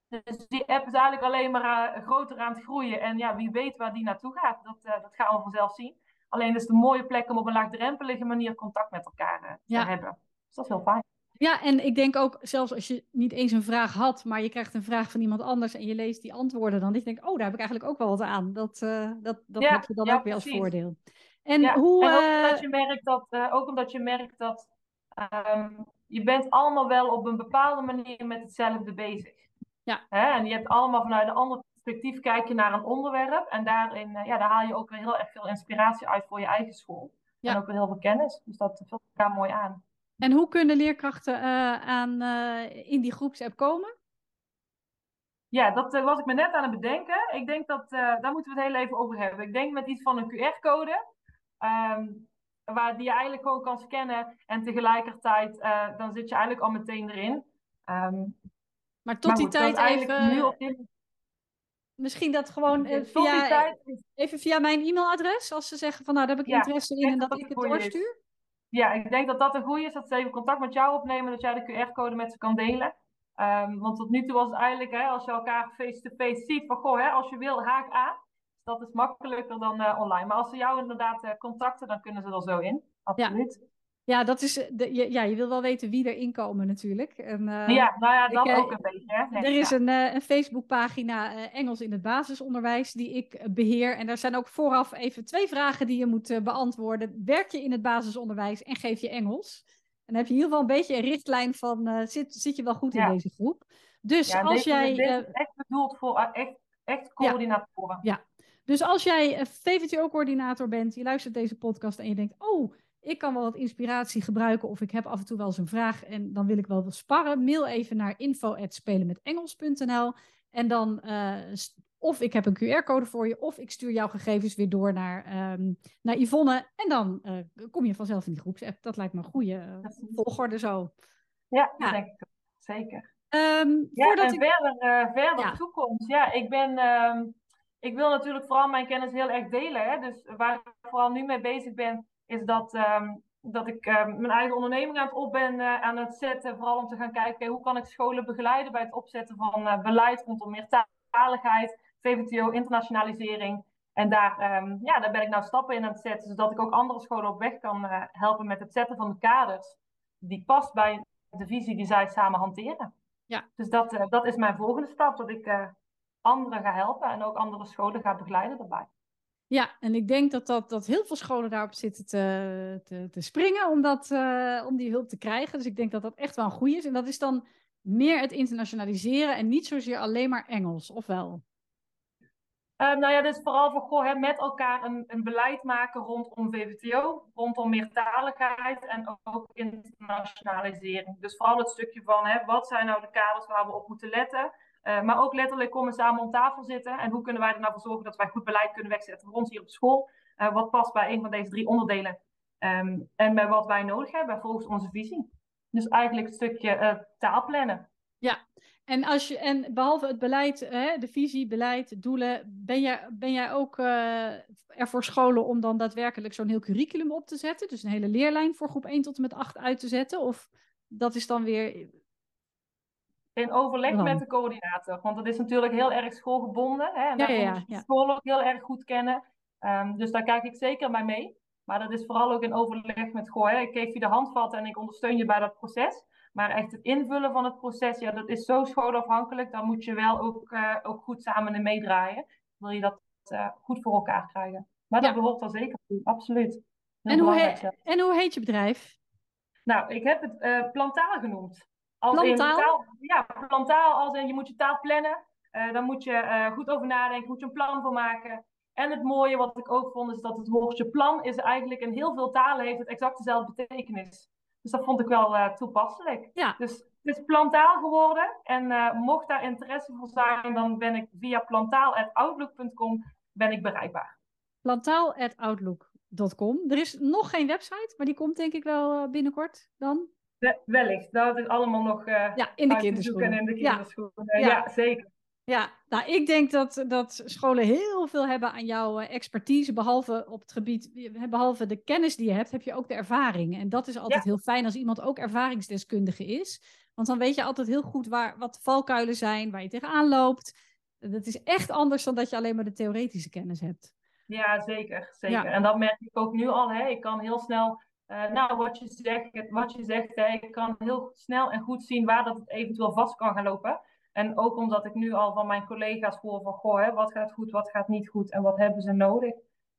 Dus die app is eigenlijk alleen maar uh, groter aan het groeien. En ja, wie weet waar die naartoe gaat, dat, uh, dat gaan we vanzelf zien. Alleen is het een mooie plek om op een laagdrempelige manier contact met elkaar uh, ja. te hebben. Dus dat is heel fijn. Ja, en ik denk ook, zelfs als je niet eens een vraag had, maar je krijgt een vraag van iemand anders en je leest die antwoorden, dan denk ik, oh, daar heb ik eigenlijk ook wel wat aan. Dat, uh, dat, dat ja, heb je dan ja, ook weer als voordeel. En, ja. hoe, en ook, omdat je merkt dat, uh, ook omdat je merkt dat um, je bent allemaal wel op een bepaalde manier met hetzelfde bezig. Ja. Hè? En je hebt allemaal vanuit een ander perspectief kijk je naar een onderwerp. En daarin ja, daar haal je ook weer heel erg veel inspiratie uit voor je eigen school. En ook weer heel veel kennis. Dus dat vult elkaar mooi aan. En hoe kunnen leerkrachten uh, aan, uh, in die groepsapp komen? Ja, dat uh, was ik me net aan het bedenken. Ik denk dat, daar moeten we het heel even over hebben. Ik denk met iets van een QR-code. Um, waar die je eigenlijk gewoon kan scannen. En tegelijkertijd, dan zit je eigenlijk al meteen erin. Um, maar tot maar die goed, tijd even... Nu op dit... Misschien dat gewoon via, tijd... even via mijn e-mailadres. Als ze zeggen van nou, daar heb ik ja, interesse in en dat, dat ik het doorstuur. Ja, ik denk dat dat een goede is. Dat ze even contact met jou opnemen. Dat jij de QR-code met ze kan delen. Um, want tot nu toe was het eigenlijk, hè, als je elkaar face-to-face ziet, van goh, hè, als je wil, haak aan. Dus dat is makkelijker dan uh, online. Maar als ze jou inderdaad uh, contacten, dan kunnen ze er zo in. Absoluut. Ja. Ja, dat is de, ja, je wil wel weten wie erin komen natuurlijk. En, uh, ja, nou ja, dat ik, ook een beetje. Hè? Er is een, uh, een Facebookpagina uh, Engels in het basisonderwijs die ik beheer. En daar zijn ook vooraf even twee vragen die je moet beantwoorden. Werk je in het basisonderwijs en geef je Engels? En dan heb je in ieder geval een beetje een richtlijn van zit, zit je wel goed ja. in deze groep. Dus ja, als deze, jij... Is echt bedoeld voor echt, echt coördinatoren. Ja. Dus als jij VVTO-coördinator bent, je luistert deze podcast en je denkt... oh ik kan wel wat inspiratie gebruiken of ik heb af en toe wel eens een vraag en dan wil ik wel wat sparren. Mail even naar info.spelenmetengels.nl en dan uh, of ik heb een QR-code voor je of ik stuur jouw gegevens weer door naar, um, naar Yvonne en dan uh, kom je vanzelf in die groepsapp. Dat lijkt me een goede uh, volgorde zo. Ja, ja. denk ik zeker. Um, ja, en ik... verder, verder ja. toekomst. Ja, ik ben... Um, ik wil natuurlijk vooral mijn kennis heel erg delen. Hè? Dus waar ik vooral nu mee bezig ben, is dat, um, dat ik um, mijn eigen onderneming aan het op ben uh, aan het zetten. Vooral om te gaan kijken hoe kan ik scholen begeleiden bij het opzetten van uh, beleid rondom meertaligheid, VVTO, internationalisering. En daar, um, ja, daar ben ik nou stappen in aan het zetten, zodat ik ook andere scholen op weg kan uh, helpen met het zetten van de kaders die past bij de visie die zij samen hanteren. Ja. Dus dat, dat is mijn volgende stap, dat ik anderen ga helpen en ook andere scholen ga begeleiden daarbij. Ja, en ik denk dat, dat, dat heel veel scholen daarop zitten te, te, te springen om, uh, om die hulp te krijgen. Dus ik denk dat dat echt wel een goede is. En dat is dan meer het internationaliseren en niet zozeer alleen maar Engels, of wel? Uh, nou ja, dus vooral voor goh, hè, met elkaar een, een beleid maken rondom VVTO, rondom meertaligheid en ook internationalisering. Dus vooral het stukje van hè, wat zijn nou de kaders waar we op moeten letten. Uh, maar ook letterlijk komen samen om tafel zitten. En hoe kunnen wij er nou voor zorgen dat wij goed beleid kunnen wegzetten voor ons hier op school? Uh, wat past bij een van deze drie onderdelen? Um, en bij wat wij nodig hebben volgens onze visie. Dus eigenlijk het stukje uh, taalplannen. Ja, En, als je, en behalve het beleid, hè, de visie, beleid, doelen, ben jij, ben jij ook uh, er voor scholen om dan daadwerkelijk zo'n heel curriculum op te zetten? Dus een hele leerlijn voor groep 1 tot en met 8 uit te zetten? Of dat is dan weer. In overleg met de coördinator. Want dat is natuurlijk heel erg schoolgebonden. Hè? En daar ja, moet je school ook heel erg goed kennen. Um, dus daar kijk ik zeker bij mee. Maar dat is vooral ook in overleg met goh. Hè? Ik geef je de handvatten en ik ondersteun je bij dat proces. Maar echt het invullen van het proces, ja, dat is zo schoolafhankelijk. Dan moet je wel ook, uh, ook goed samen in meedraaien. Wil je dat uh, goed voor elkaar krijgen. Maar dat behoort er zeker toe, absoluut. En hoe, heet, en hoe heet je bedrijf? Nou, ik heb het uh, plantaal genoemd. Als plantaal? In taal, ja, plantaal als in je moet je taal plannen. dan moet je goed over nadenken, moet je een plan voor maken. En het mooie wat ik ook vond, is dat het woordje plan is eigenlijk in heel veel talen heeft het exact dezelfde betekenis. Dus dat vond ik wel uh, toepasselijk. Ja. Dus het is plantaal geworden. En uh, mocht daar interesse voor zijn, dan ben ik via plantaal.outlook.com ben ik bereikbaar. Plantaal.outlook.com. Er is nog geen website, maar die komt denk ik wel uh, binnenkort dan. Wellicht. Dat is allemaal nog ja, in de kinderschoenen. in de kinderschoenen. Ja. ja, zeker. Ja, nou, ik denk dat, dat scholen heel veel hebben aan jouw eh, expertise, behalve op het gebied, behalve de kennis die je hebt, heb je ook de ervaring. En dat is altijd heel fijn als iemand ook ervaringsdeskundige is. Want dan weet je altijd heel goed waar, wat de valkuilen zijn, waar je tegenaan loopt. Dat is echt anders dan dat je alleen maar de theoretische kennis hebt. Ja, zeker. zeker. En dat merk ik ook nu al. Hè. Ik kan heel snel, uh, nou, wat je zegt, wat je zegt ik kan heel snel en goed zien waar dat het eventueel vast kan gaan lopen. En ook omdat ik nu al van mijn collega's hoor van, goh, hè, wat gaat goed, wat gaat niet goed en wat hebben ze nodig.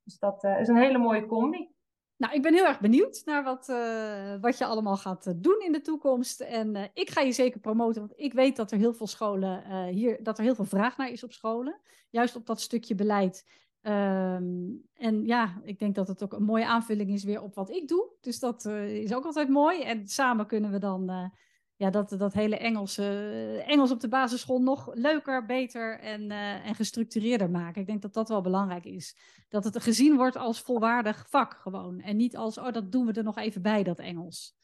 Dus dat uh, is een hele mooie combi. Nou, ik ben heel erg benieuwd naar wat, uh, wat je allemaal gaat doen in de toekomst. En ik ga je zeker promoten, want ik weet dat er heel veel scholen hier, dat er heel veel vraag naar is op scholen. Juist op dat stukje beleid. Um, en ja, ik denk dat het ook een mooie aanvulling is weer op wat ik doe. Dus dat is ook altijd mooi. En samen kunnen we dan ja, dat, dat hele Engelse, eh, Engels op de basisschool nog leuker, beter en, en gestructureerder maken. Ik denk dat dat wel belangrijk is. Dat het gezien wordt als volwaardig vak gewoon. En niet als, oh, dat doen we er nog even bij, dat Engels.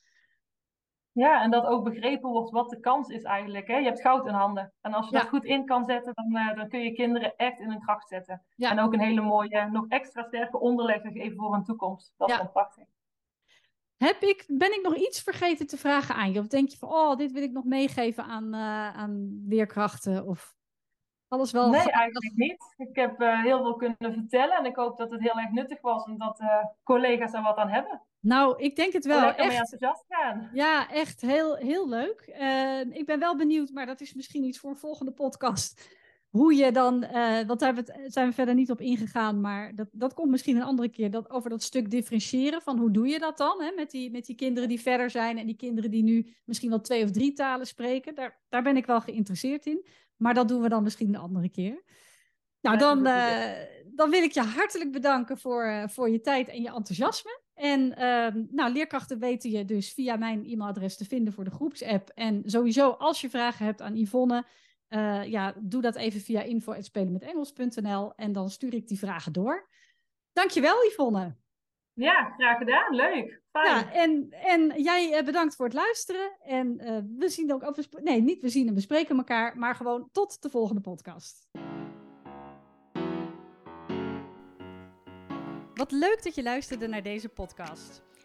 Ja, en dat ook begrepen wordt wat de kans is eigenlijk. Hè? Je hebt goud in handen. En als je dat goed in kan zetten, dan, uh, dan kun je kinderen echt in hun kracht zetten. Ja. En ook een hele mooie, nog extra sterke onderleg geven voor hun toekomst. Dat is ja. prachtig. Heb ik, ben ik nog iets vergeten te vragen aan je? Of denk je van, oh, dit wil ik nog meegeven aan, uh, aan leerkrachten? Of alles wel? Nee, eigenlijk niet. Ik heb uh, heel veel kunnen vertellen en ik hoop dat het heel erg nuttig was en dat uh, collega's er wat aan hebben. Nou, ik denk het wel. Lekker echt, enthousiast gaan. Ja, echt heel, heel leuk. ik ben wel benieuwd, maar dat is misschien iets voor een volgende podcast hoe je dan, want daar zijn we verder niet op ingegaan, maar dat, dat komt misschien een andere keer, dat, over dat stuk differentiëren van hoe doe je dat dan hè, met, die, met die kinderen die verder zijn en die kinderen die nu misschien wel twee of drie talen spreken. Daar, daar ben ik wel geïnteresseerd in, maar dat doen we dan misschien een andere keer. Nou, dan, uh, dan wil ik je hartelijk bedanken voor, uh, voor je tijd en je enthousiasme. En uh, nou, leerkrachten weten je dus via mijn e-mailadres te vinden voor de groepsapp. En sowieso, als je vragen hebt aan Yvonne, uh, ja, doe dat even via info.spelenmetengels.nl en dan stuur ik die vragen door. Dankjewel Yvonne. Ja, graag gedaan. Leuk. Ja, en, en jij eh, bedankt voor het luisteren. En uh, we zien ook, of nee, niet we zien en bespreken elkaar, maar gewoon tot de volgende podcast. Wat leuk dat je luisterde naar deze podcast.